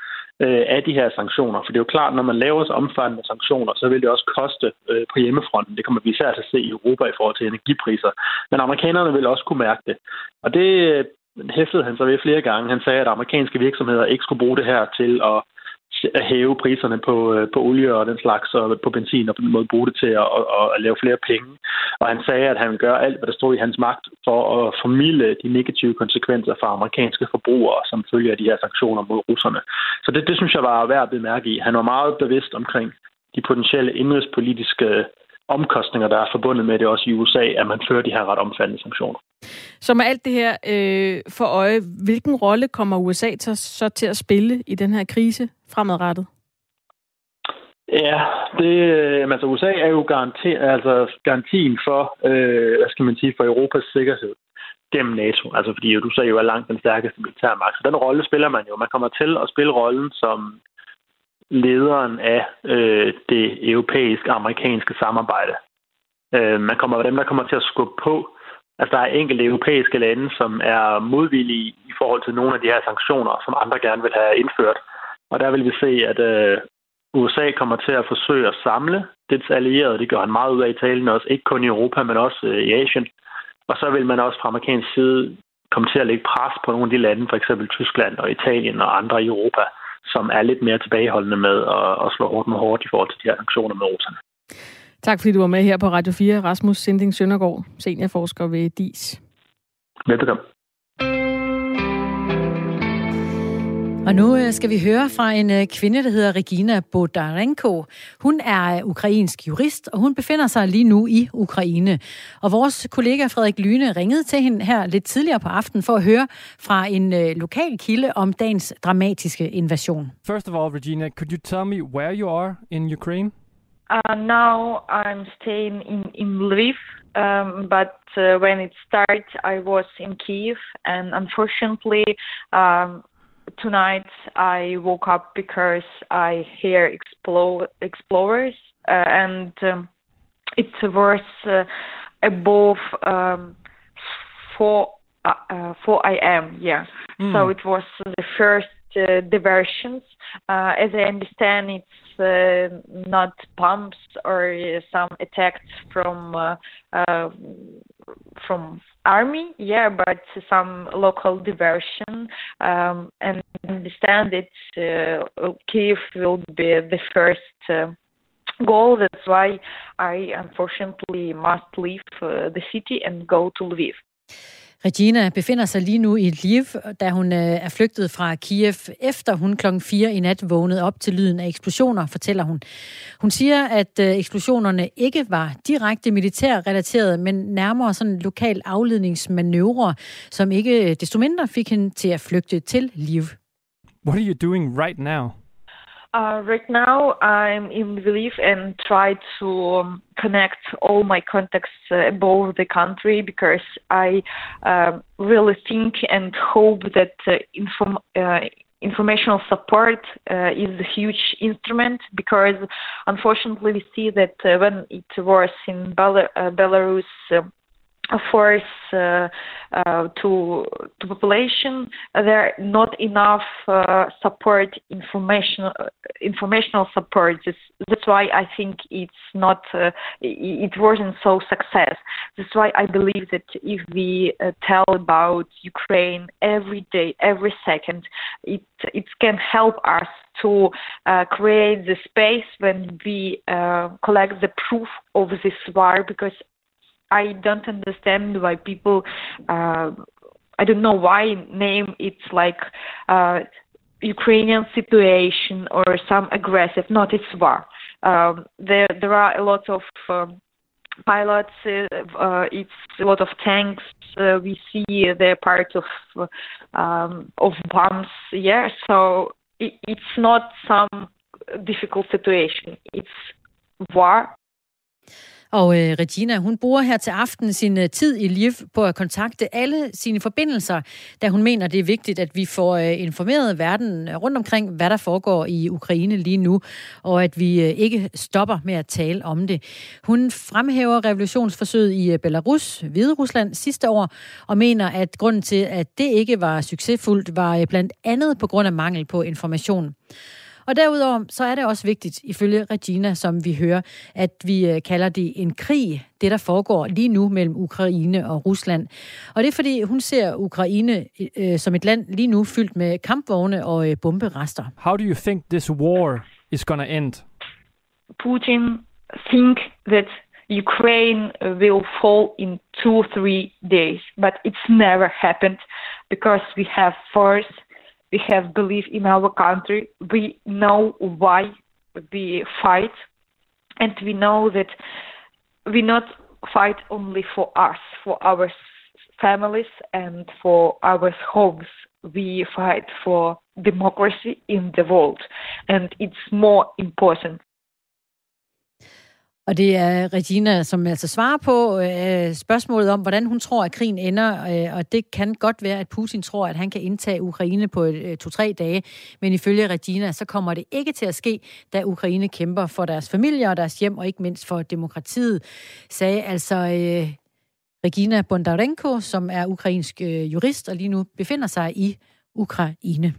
øh, af de her sanktioner. For det er jo klart, når man laver så omfattende sanktioner, så vil det også koste øh, på hjemmefronten. Det kommer vi især til at se i Europa i forhold til energipriser. Men amerikanerne vil også kunne mærke det. Og det øh, hæftede han så ved flere gange. Han sagde, at amerikanske virksomheder ikke skulle bruge det her til at at hæve priserne på, øh, på olie og den slags, og på benzin, og på den måde bruge det til at, at, at lave flere penge. Og han sagde, at han gør alt, hvad der står i hans magt, for at formidle de negative konsekvenser for amerikanske forbrugere, som følger de her sanktioner mod russerne. Så det, det synes jeg var værd at bemærke i. Han var meget bevidst omkring de potentielle indrigspolitiske omkostninger, der er forbundet med det også i USA, at man fører de her ret omfattende sanktioner. Så med alt det her øh, for øje, hvilken rolle kommer USA til, så til at spille i den her krise fremadrettet? Ja, det, øh, altså USA er jo garanti, altså garantien for, øh, hvad skal man sige, for Europas sikkerhed gennem NATO. Altså fordi USA jo er langt den stærkeste militærmagt. Så den rolle spiller man jo. Man kommer til at spille rollen som lederen af øh, det europæiske amerikanske samarbejde. Øh, man kommer dem, der kommer til at skubbe på. Altså, der er enkelte europæiske lande, som er modvillige i forhold til nogle af de her sanktioner, som andre gerne vil have indført. Og der vil vi se, at øh, USA kommer til at forsøge at samle dets allierede. Det gør han meget ud af i talen også, ikke kun i Europa, men også øh, i Asien. Og så vil man også fra amerikansk side komme til at lægge pres på nogle af de lande, for eksempel Tyskland og Italien og andre i Europa, som er lidt mere tilbageholdende med at, at slå hårdt med hårdt i forhold til de her sanktioner med russerne. Tak fordi du var med her på Radio 4, Rasmus Sinding Søndergaard, seniorforsker ved DIS. Velbekomme. Og nu øh, skal vi høre fra en øh, kvinde, der hedder Regina Bodarenko. Hun er øh, ukrainsk jurist, og hun befinder sig lige nu i Ukraine. Og vores kollega Frederik Lyne ringede til hende her lidt tidligere på aftenen for at høre fra en lokal kilde om dagens dramatiske invasion. First of all, Regina, could you tell me where you are in Ukraine? Uh, now I'm staying in, in Lviv, um, but uh, when it started, I was in Kiev, and unfortunately, um, tonight I woke up because I hear explode, explorers, uh, and um, it was uh, above um, 4, uh, uh, 4 a.m., yeah. Mm. So it was the first uh, diversions. Uh, as I understand, it's uh, not pumps or some attacks from from army, yeah, but some local diversion. Um, and understand it, uh, Kiev will be the first goal. That's why I unfortunately must leave the city and go to Lviv. Regina befinder sig lige nu i Lviv, da hun øh, er flygtet fra Kiev, efter hun klokken 4 i nat vågnede op til lyden af eksplosioner, fortæller hun. Hun siger, at øh, eksplosionerne ikke var direkte militærrelaterede, men nærmere sådan lokal afledningsmanøvre, som ikke øh, desto mindre fik hende til at flygte til Lviv. What are you doing right now? Uh, right now, I'm in Lviv and try to um, connect all my contacts uh, above the country because I uh, really think and hope that uh, inform, uh, informational support uh, is a huge instrument because unfortunately we see that when it was in Bel- Belarus force uh, uh, to to population. There are not enough uh, support informational informational support. That's, why I think it's not it, it wasn't so success. That's why I believe that if we tell about Ukraine every day, every second, it it can help us to uh, create the space when we uh, collect the proof of this war because I don't understand why people. Uh, I don't know why name it's like uh, Ukrainian situation or some aggressive. Not it's war. Um, there there are a lot of um, pilots. Uh, it's a lot of tanks. Uh, we see they're part of um, of bombs. Yeah, so it, it's not some difficult situation. It's war Og øh, Regina, hun bruger her til aften sin øh, tid i Liv på at kontakte alle sine forbindelser, da hun mener, det er vigtigt, at vi får øh, informeret verden øh, rundt omkring, hvad der foregår i Ukraine lige nu, og at vi øh, ikke stopper med at tale om det. Hun fremhæver revolutionsforsøget i øh, Belarus, Hvide Rusland sidste år, og mener, at grunden til, at det ikke var succesfuldt, var øh, blandt andet på grund af mangel på information. Og derudover så er det også vigtigt, ifølge Regina, som vi hører, at vi øh, kalder det en krig, det der foregår lige nu mellem Ukraine og Rusland. Og det er fordi, hun ser Ukraine øh, som et land lige nu fyldt med kampvogne og øh, bomberester. How do you think this war is gonna end? Putin think that Ukraine will fall in two, three days, but it's never happened because we have force we have belief in our country. We know why we fight, and we know that we not fight only for us, for our families, and for our homes. We fight for democracy in the world, and it's more important Og det er Regina, som altså svarer på øh, spørgsmålet om, hvordan hun tror, at krigen ender. Øh, og det kan godt være, at Putin tror, at han kan indtage Ukraine på øh, to-tre dage. Men ifølge Regina, så kommer det ikke til at ske, da Ukraine kæmper for deres familier og deres hjem, og ikke mindst for demokratiet, sagde altså øh, Regina Bondarenko, som er ukrainsk øh, jurist og lige nu befinder sig i Ukraine.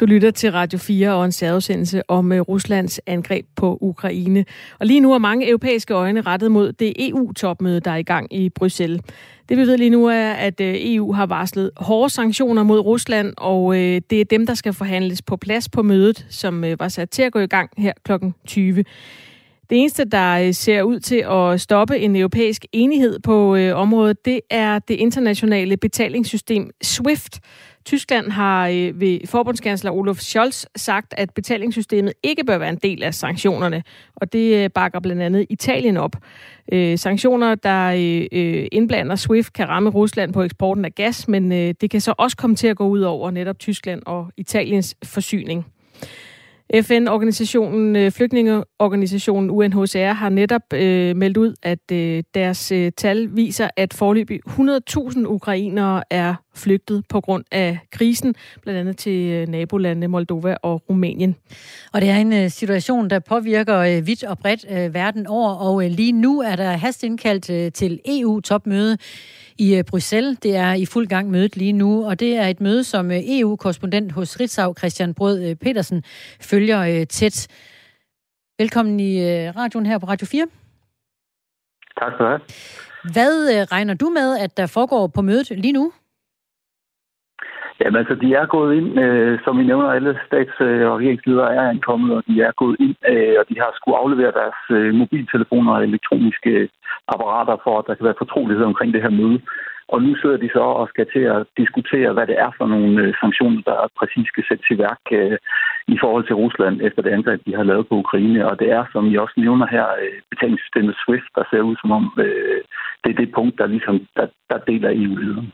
Du lytter til Radio 4 og en særudsendelse om øh, Ruslands angreb på Ukraine. Og lige nu er mange europæiske øjne rettet mod det EU-topmøde, der er i gang i Bruxelles. Det vi ved lige nu er, at øh, EU har varslet hårde sanktioner mod Rusland, og øh, det er dem, der skal forhandles på plads på mødet, som var sat til at gå i gang her kl. 20. Det eneste, der ser ud til at stoppe en europæisk enighed på øh, området, det er det internationale betalingssystem SWIFT, Tyskland har øh, ved forbundskansler Olof Scholz sagt, at betalingssystemet ikke bør være en del af sanktionerne, og det øh, bakker blandt andet Italien op. Øh, sanktioner, der øh, øh indblander SWIFT, kan ramme Rusland på eksporten af gas, men øh, det kan så også komme til at gå ud over netop Tyskland og Italiens forsyning. FN-organisationen, øh, flygtningeorganisationen UNHCR har netop øh, meldt ud, at øh, deres øh, tal viser, at forløbig 100.000 ukrainere er flygtet på grund af krisen, blandt andet til øh, nabolandene Moldova og Rumænien. Og det er en øh, situation, der påvirker øh, vidt og bredt øh, verden over, og øh, lige nu er der hastindkaldt øh, til EU-topmøde i øh, Bruxelles. Det er i fuld gang mødet lige nu, og det er et møde, som øh, EU-korrespondent hos Ritzau, Christian Brød øh, Petersen, følger tæt. Velkommen i radioen her på Radio 4. Tak skal du have. Hvad regner du med, at der foregår på mødet lige nu? Jamen altså, de er gået ind, øh, som vi nævner, alle stats- øh, og regeringsledere er ankommet, og de er gået ind, øh, og de har skulle aflevere deres øh, mobiltelefoner og elektroniske øh, apparater for, at der kan være fortrolighed omkring det her møde. Og nu sidder de så og skal til at diskutere, hvad det er for nogle øh, sanktioner, der præcis skal sættes i værk øh, i forhold til Rusland efter det angreb, de har lavet på Ukraine. Og det er, som I også nævner her, øh, betalingssystemet SWIFT, der ser ud som om øh, det er det punkt, der ligesom der, der deler EU-lederen.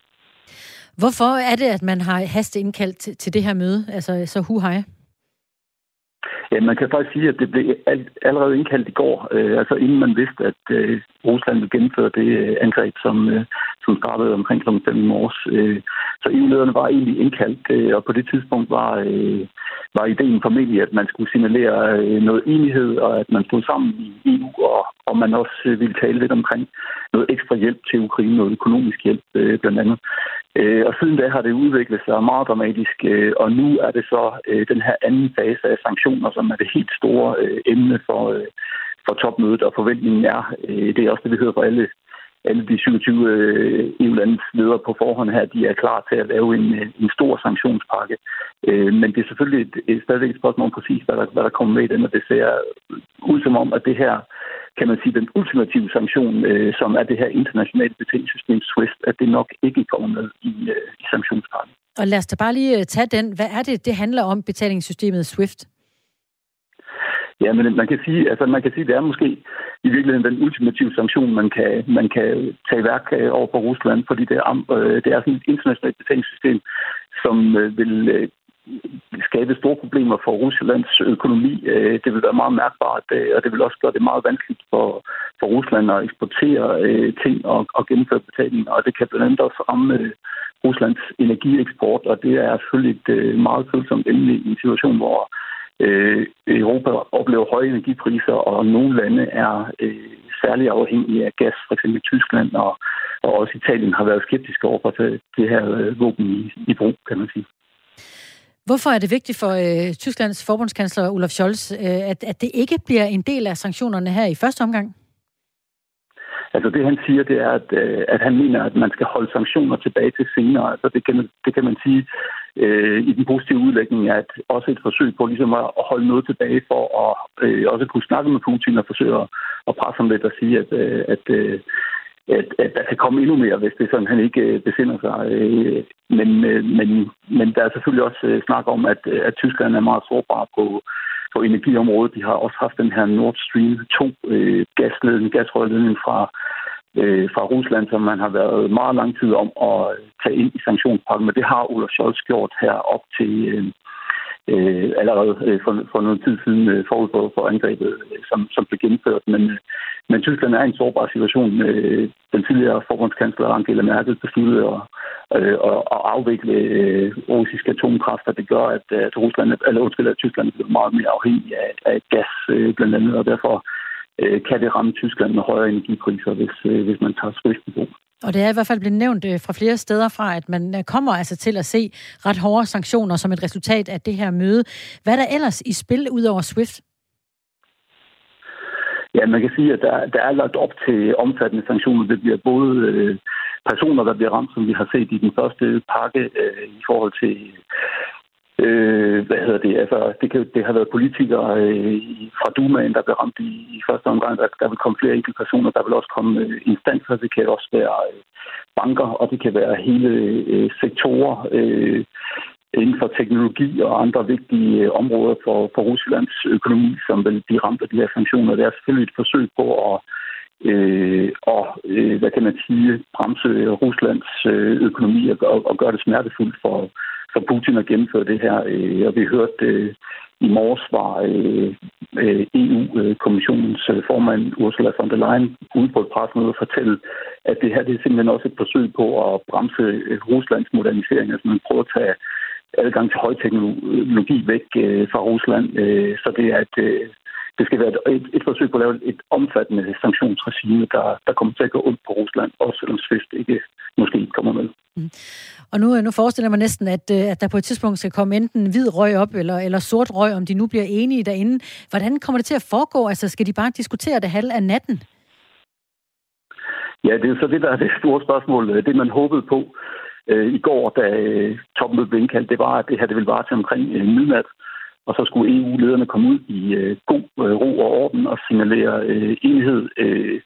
Hvorfor er det, at man har hasteindkaldt til, til det her møde, altså så hu hej? Ja, man kan faktisk sige, at det blev allerede indkaldt i går, øh, altså inden man vidste, at øh, Rusland ville gennemføre det øh, angreb, som, øh, som startede omkring kl. 5 i morges. Øh, så EU-lederne var egentlig indkaldt, øh, og på det tidspunkt var, øh, var ideen formentlig, at man skulle signalere øh, noget enighed, og at man stod sammen i EU, og, og man også øh, ville tale lidt omkring noget ekstra hjælp til Ukraine, noget økonomisk hjælp øh, blandt andet. Øh, og siden da har det udviklet sig meget dramatisk, øh, og nu er det så øh, den her anden fase af sanktioner, som er det helt store øh, emne for, øh, for topmødet, og forventningen er, øh, det er også det, vi hører fra alle alle de 27 øh, EU-landes ledere på forhånd her, de er klar til at lave en, øh, en stor sanktionspakke. Øh, men det er selvfølgelig et, et, stadigvæk et spørgsmål om præcis, hvad der, hvad der kommer med i den, og det ser ud som om, at det her, kan man sige, den ultimative sanktion, øh, som er det her internationale betingelsessystem SWIFT, at det nok ikke kommer med i, øh, i sanktionspakken. Og lad os da bare lige tage den. Hvad er det, det handler om, betalingssystemet SWIFT? Ja, men man kan sige, altså man kan sige, det er måske i virkeligheden den ultimative sanktion, man kan, man kan tage i værk øh, over for Rusland, fordi det er, øh, det er sådan et internationalt betalingssystem, som øh, vil skabe store problemer for Ruslands økonomi. Det vil være meget mærkbart, og det vil også gøre det meget vanskeligt for, for Rusland at eksportere ting og, og gennemføre betalinger, og det kan blandt andet også ramme Ruslands energieksport, og det er selvfølgelig et meget følsomt emne i en situation, hvor øh, Europa oplever høje energipriser, og nogle lande er øh, særlig afhængige af gas, f.eks. Tyskland og, og også Italien har været skeptiske over for det her øh, våben i, i brug, kan man sige. Hvorfor er det vigtigt for øh, Tysklands forbundskansler Olaf Scholz, øh, at, at det ikke bliver en del af sanktionerne her i første omgang? Altså det han siger, det er, at, øh, at han mener, at man skal holde sanktioner tilbage til senere. Altså det kan, det kan man sige øh, i den positive udlægning, at også et forsøg på ligesom at holde noget tilbage for at øh, også kunne snakke med Putin og forsøge at, presse ham lidt og sige, at, øh, at, øh, at, at der kan komme endnu mere, hvis det er sådan, han ikke øh, besinder sig. Øh, men, øh, men, men der er selvfølgelig også øh, snak om, at, at Tyskland er meget sårbar på, på energiområdet. De har også haft den her Nord Stream 2 øh, gasledning, gasrørledning fra øh, fra Rusland, som man har været meget lang tid om at tage ind i sanktionspakken, men det har Olaf Scholz gjort her op til øh, øh, allerede øh, for, for noget tid siden øh, forud for, for angrebet, øh, som, som blev gennemført. Men, øh, men Tyskland er i en sårbar situation. Øh, den tidligere forbundskansler Angela Merkel besluttede at, øh, at, at afvikle øh, russiske atomkræfter. Det gør, at, at Rusland, eller undskyld, at Tyskland bliver meget mere afhængig af, af gas øh, blandt andet, og derfor øh, kan det ramme Tyskland med højere energipriser, hvis, øh, hvis man tager Swift i brug. Og det er i hvert fald blevet nævnt øh, fra flere steder fra, at man øh, kommer altså til at se ret hårde sanktioner som et resultat af det her møde. Hvad er der ellers i spil ud over SWIFT? Ja, man kan sige, at der, der er lagt op til omfattende sanktioner. Det bliver både øh, personer, der bliver ramt, som vi har set i den første pakke øh, i forhold til Øh, hvad hedder det? Altså, det, kan, det har været politikere øh, fra Dumaen, der blev ramt i, i første omgang. Der, der vil komme flere enkelte personer. Der vil også komme øh, instanser. Det kan også være øh, banker, og det kan være hele øh, sektorer øh, inden for teknologi og andre vigtige øh, områder for, for Ruslands økonomi, som vil blive ramt af de her sanktioner. Det er selvfølgelig et forsøg på at øh, og, øh, hvad kan man sige, bremse Ruslands øh, økonomi og, og, og gøre det smertefuldt for, for Putin at gennemføre det her. Øh, og vi hørte øh, i morges var øh, øh EU-kommissionens øh, formand Ursula von der Leyen ude på et pressemøde og fortælle, at det her det er simpelthen også et forsøg på at bremse øh, Ruslands modernisering. Altså man prøver at tage adgang til højteknologi væk øh, fra Rusland. Øh, så det er et, øh, det skal være et, et forsøg på at lave et omfattende sanktionsregime, der, der kommer til at gå ondt på Rusland, også selvom Swift ikke måske ikke kommer med. Mm. Og nu, nu forestiller jeg mig næsten, at, øh, at der på et tidspunkt skal komme enten hvid røg op, eller, eller sort røg, om de nu bliver enige derinde. Hvordan kommer det til at foregå? Altså, skal de bare diskutere det halv af natten? Ja, det er så det, der er det store spørgsmål. Det, man håbede på øh, i går, da øh, topmødet blev indkaldt, det var, at det her det ville vare til omkring øh, midnat. Og så skulle EU-lederne komme ud i øh, god øh, ro og orden og signalere øh, enighed. Øh,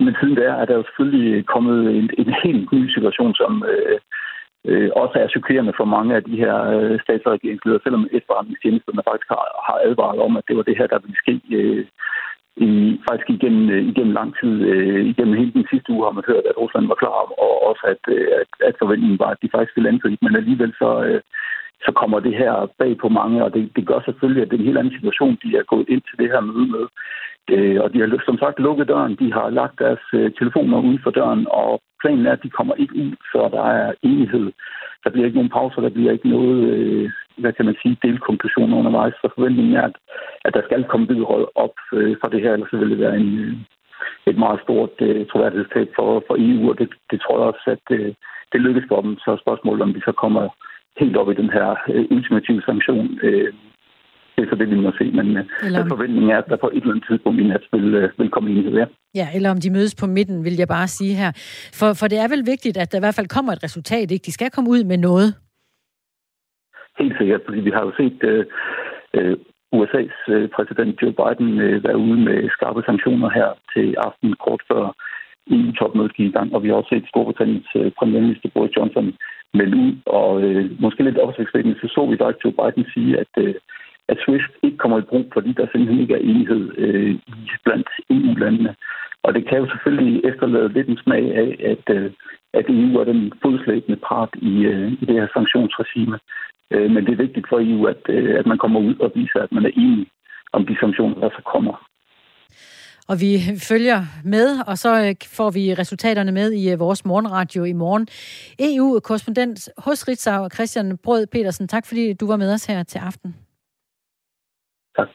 men siden der er der jo selvfølgelig kommet en, en helt ny situation, som øh, øh, også er chokerende for mange af de her øh, stats- og regeringsledere, selvom efterretningstjenesterne faktisk har, har advaret om, at det var det her, der ville ske øh, i, faktisk igennem, øh, igennem lang tid. Øh, igennem hele den sidste uge har man hørt, at Rusland var klar, og også at, øh, at, at forventningen var, at de faktisk ville angribe, men alligevel så, øh, så kommer det her bag på mange, og det, det gør selvfølgelig, at det er en helt anden situation, de er gået ind til det her møde med. Øh, og de har som sagt lukket døren, de har lagt deres øh, telefoner uden for døren, og planen er, at de kommer ikke ud, før der er enighed. Der bliver ikke nogen pauser, der bliver ikke noget, øh, hvad kan man sige, delkonklusioner undervejs. Så forventningen er, at, at der skal komme videre op øh, fra det her, ellers vil det være en, øh, et meget stort øh, troværdighedstab for, for EU, og det, det tror jeg også, at øh, det lykkes for dem. Så spørgsmålet om de så kommer helt op i den her øh, ultimative sanktion, øh, det er så det, vi må se. Men øh, eller om... forventningen er, at der på et eller andet tidspunkt i nat vil, øh, vil komme enighed her. Ja, eller om de mødes på midten, vil jeg bare sige her. For, for det er vel vigtigt, at der i hvert fald kommer et resultat, ikke? De skal komme ud med noget. Helt sikkert, fordi vi har jo set øh, øh, USA's øh, præsident Joe Biden øh, være ude med skarpe sanktioner her til aften kort før EU-topmødet gik i gang, og vi har også set Storbritanniens øh, premierminister Boris Johnson melde ud, og øh, måske lidt opsigtsvækkende, så så vi faktisk Joe Biden sige, at øh, at SWIFT ikke kommer i brug, fordi der simpelthen ikke er enighed øh, blandt EU-landene. Og det kan jo selvfølgelig efterlade lidt en smag af, at, øh, at EU er den fodslæbende part i, øh, i det her sanktionsregime. Øh, men det er vigtigt for EU, at, øh, at man kommer ud og viser, at man er enig om de sanktioner, der så kommer. Og vi følger med, og så øh, får vi resultaterne med i øh, vores morgenradio i morgen. EU-korrespondent hos Ritzau, Christian Brød Petersen, tak fordi du var med os her til aften. Tak.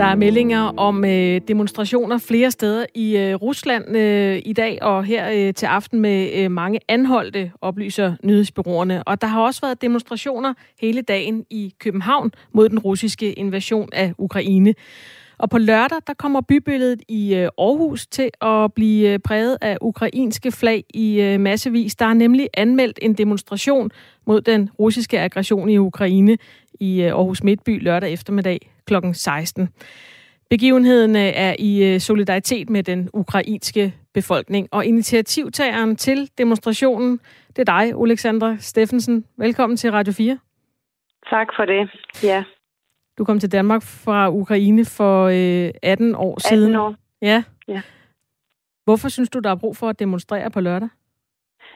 Der er meldinger om øh, demonstrationer flere steder i øh, Rusland øh, i dag og her øh, til aften med øh, mange anholdte, oplyser nyhedsbyråerne. Og der har også været demonstrationer hele dagen i København mod den russiske invasion af Ukraine. Og på lørdag, der kommer bybilledet i øh, Aarhus til at blive øh, præget af ukrainske flag i øh, massevis. Der er nemlig anmeldt en demonstration mod den russiske aggression i Ukraine i Aarhus Midtby lørdag eftermiddag kl. 16. Begivenheden er i solidaritet med den ukrainske befolkning, og initiativtageren til demonstrationen, det er dig, Alexandra Steffensen. Velkommen til Radio 4. Tak for det. Ja. Du kom til Danmark fra Ukraine for øh, 18 år 18 siden. 18 år. Ja. ja. Hvorfor synes du, der er brug for at demonstrere på lørdag?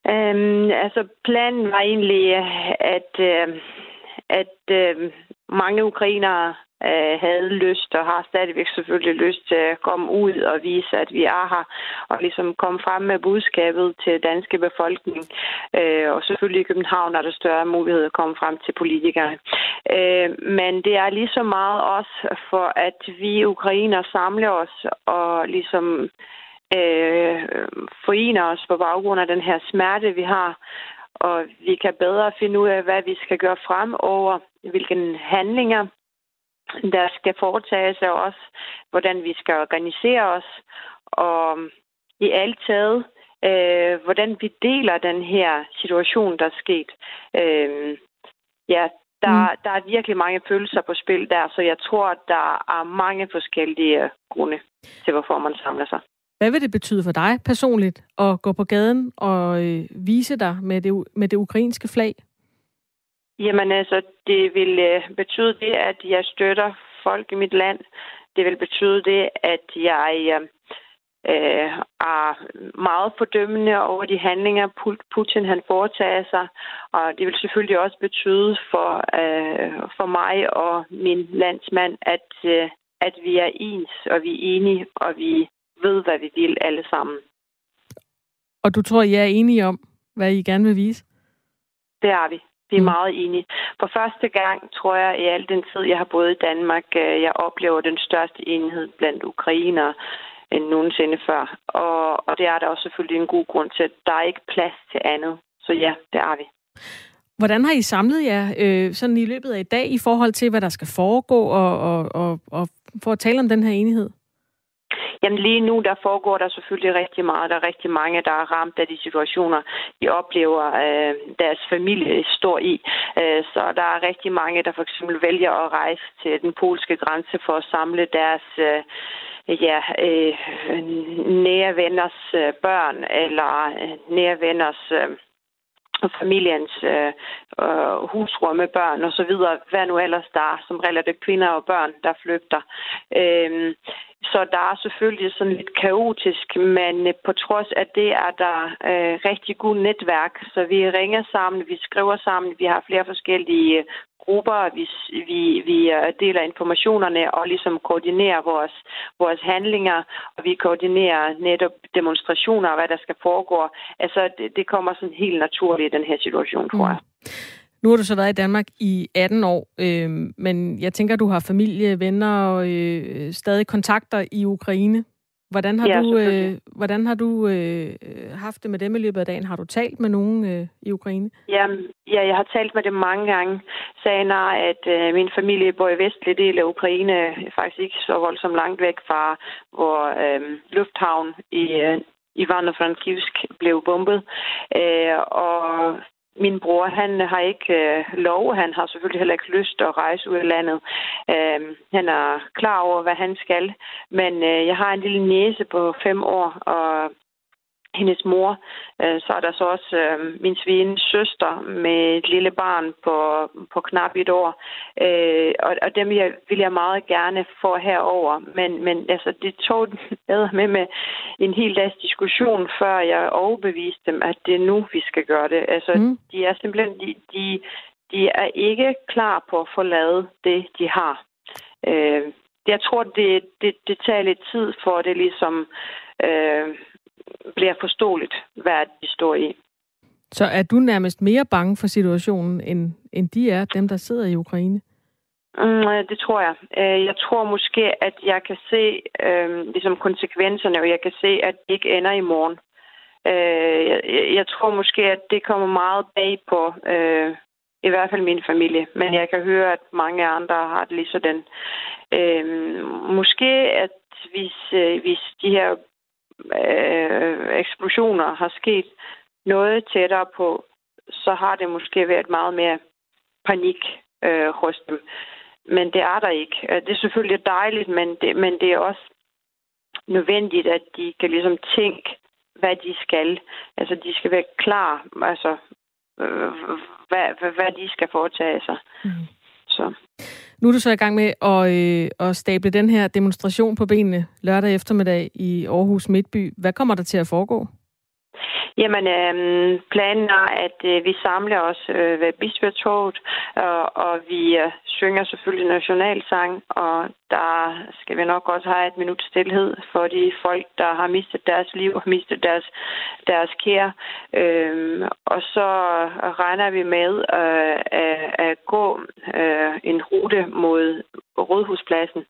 Øhm, altså, planen var egentlig, at, øh, at øh, mange ukrainere øh, havde lyst og har stadigvæk selvfølgelig lyst til at komme ud og vise, at vi er her, og ligesom komme frem med budskabet til danske befolkning. Øh, og selvfølgelig i København er der større mulighed at komme frem til politikerne. Øh, men det er lige så meget også for, at vi ukrainer samler os og ligesom øh, forener os på baggrund af den her smerte, vi har, og vi kan bedre finde ud af, hvad vi skal gøre frem over, hvilke handlinger der skal foretages, og også hvordan vi skal organisere os, og i alt taget, øh, hvordan vi deler den her situation, der er sket. Øh, ja, der, mm. der er virkelig mange følelser på spil der, så jeg tror, at der er mange forskellige grunde til, hvorfor man samler sig. Hvad vil det betyde for dig personligt at gå på gaden og øh, vise dig med det, med det ukrainske flag? Jamen altså, det vil øh, betyde det, at jeg støtter folk i mit land. Det vil betyde det, at jeg øh, er meget fordømmende over de handlinger, Putin han foretager sig. Og det vil selvfølgelig også betyde for, øh, for mig og min landsmand, at, øh, at vi er ens, og vi er enige, og vi ved, hvad vi vil alle sammen. Og du tror, I er enige om, hvad I gerne vil vise? Det er vi. Vi er mm. meget enige. For første gang, tror jeg, i al den tid, jeg har boet i Danmark, øh, jeg oplever den største enhed blandt ukrainere end nogensinde før. Og, og det er der også selvfølgelig en god grund til. Der er ikke plads til andet. Så ja, det er vi. Hvordan har I samlet jer øh, sådan i løbet af i dag i forhold til, hvad der skal foregå, og, og, og, og for at tale om den her enighed? Jamen lige nu, der foregår der selvfølgelig rigtig meget. Der er rigtig mange, der er ramt af de situationer, de oplever, øh, deres familie står i. Øh, så der er rigtig mange, der for eksempel vælger at rejse til den polske grænse for at samle deres øh, ja, øh, nære venners øh, børn eller øh, nære venners øh, familiens øh, øh, husrum med børn og så videre, hvad nu ellers der er, som regel er det kvinder og børn, der flygter. Øh, så der er selvfølgelig sådan lidt kaotisk, men øh, på trods af det er der øh, rigtig god netværk, så vi ringer sammen, vi skriver sammen, vi har flere forskellige grupper, vi, vi, vi øh, deler informationerne og ligesom koordinerer vores, vores handlinger, og vi koordinerer netop demonstrationer og hvad der skal foregå. Altså, det, det kommer sådan helt naturligt i den her situation, tror jeg. Mm. Nu har du så været i Danmark i 18 år, øh, men jeg tænker, du har familie, venner og øh, stadig kontakter i Ukraine. Hvordan har ja, du, øh, hvordan har du øh, haft det med dem i løbet af dagen? Har du talt med nogen øh, i Ukraine? Ja, ja, jeg har talt med dem mange gange. Sagen er, at øh, min familie bor i vestlige del af Ukraine, faktisk ikke så voldsomt langt væk fra, hvor øh, lufthavn i øh, Ivano-Frankivsk blev bombet. Øh, og min bror, han har ikke øh, lov. Han har selvfølgelig heller ikke lyst at rejse ud af landet. Øh, han er klar over, hvad han skal. Men øh, jeg har en lille næse på fem år, og hendes mor. Øh, så er der så også øh, min svigens søster med et lille barn på, på knap et år. Øh, og, og dem jeg, vil jeg meget gerne få herover. Men, men altså, det tog med med en hel dags diskussion, før jeg overbeviste dem, at det er nu, vi skal gøre det. Altså, mm. de er simpelthen, de, de, de er ikke klar på at få lavet det, de har. Øh, jeg tror, det, det, det tager lidt tid for det ligesom... Øh, bliver forståeligt, hvad de står i. Så er du nærmest mere bange for situationen, end, end de er, dem der sidder i Ukraine? Mm, det tror jeg. Øh, jeg tror måske, at jeg kan se øh, ligesom konsekvenserne, og jeg kan se, at det ikke ender i morgen. Øh, jeg, jeg tror måske, at det kommer meget bag på øh, i hvert fald min familie. Men jeg kan høre, at mange andre har det lige sådan. Øh, måske, at hvis, øh, hvis de her øh, eksplosioner har sket noget tættere på, så har det måske været meget mere panik øh, hos dem. Men det er der ikke. Øh, det er selvfølgelig dejligt, men det, men det er også nødvendigt, at de kan ligesom tænke, hvad de skal. Altså, de skal være klar, altså, øh, hvad, hvad, hvad de skal foretage sig. Mm. Så. Nu er du så i gang med at, øh, at stable den her demonstration på benene lørdag eftermiddag i Aarhus Midtby. Hvad kommer der til at foregå? Jamen, øh, planen er, at øh, vi samler os øh, ved Bispebjergtorvet, og, og vi øh, synger selvfølgelig nationalsang, og der skal vi nok også have et minut stillhed for de folk, der har mistet deres liv og mistet deres, deres kære. Øh, og så regner vi med øh, at, at gå øh, en rute mod Rådhuspladsen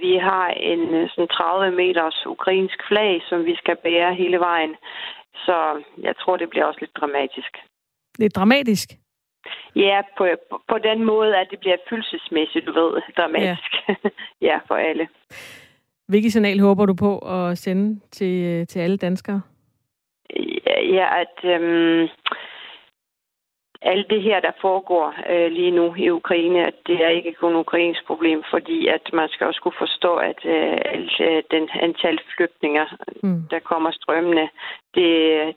vi har en øh, sådan 30 meters ukrainsk flag, som vi skal bære hele vejen. Så jeg tror, det bliver også lidt dramatisk. Lidt dramatisk? Ja, på, på, den måde, at det bliver følelsesmæssigt, du ved, dramatisk. Ja, ja for alle. Hvilket signal håber du på at sende til, øh, til alle danskere? Ja, ja at øhm, alt det her, der foregår øh, lige nu i Ukraine, at det er ikke kun ukrainsk problem, fordi at man skal også kunne forstå, at øh, alt, øh, den antal flygtninger, mm. der kommer strømmende, det,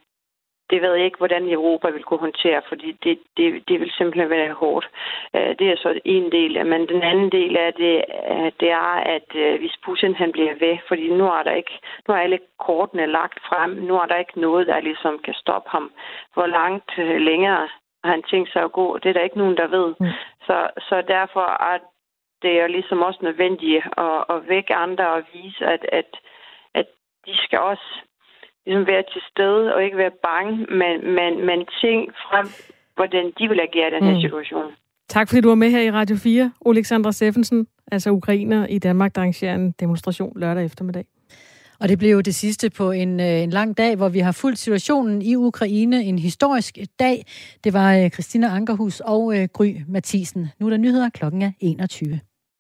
det ved jeg ikke, hvordan Europa vil kunne håndtere, fordi det, det, det vil simpelthen være hårdt. Øh, det er så en del. Men den anden del af det, det er, at øh, hvis Putin han bliver ved, fordi nu er der ikke, nu er alle kortene lagt frem, nu er der ikke noget, der ligesom kan stoppe ham. Hvor langt øh, længere har han tænkt sig at gå, det er der ikke nogen, der ved. Mm. Så, så derfor er det jo ligesom også nødvendigt at, at vække andre og vise, at, at, at de skal også ligesom være til stede og ikke være bange, men, men, men ting frem, hvordan de vil agere i den her mm. situation. Tak fordi du var med her i Radio 4, Alexandra Steffensen, altså ukrainer i Danmark, der arrangerer en demonstration lørdag eftermiddag. Og det blev jo det sidste på en, øh, en lang dag, hvor vi har fulgt situationen i Ukraine. En historisk dag. Det var øh, Christina Ankerhus og øh, Gry Mathisen. Nu er der nyheder. Klokken er 21.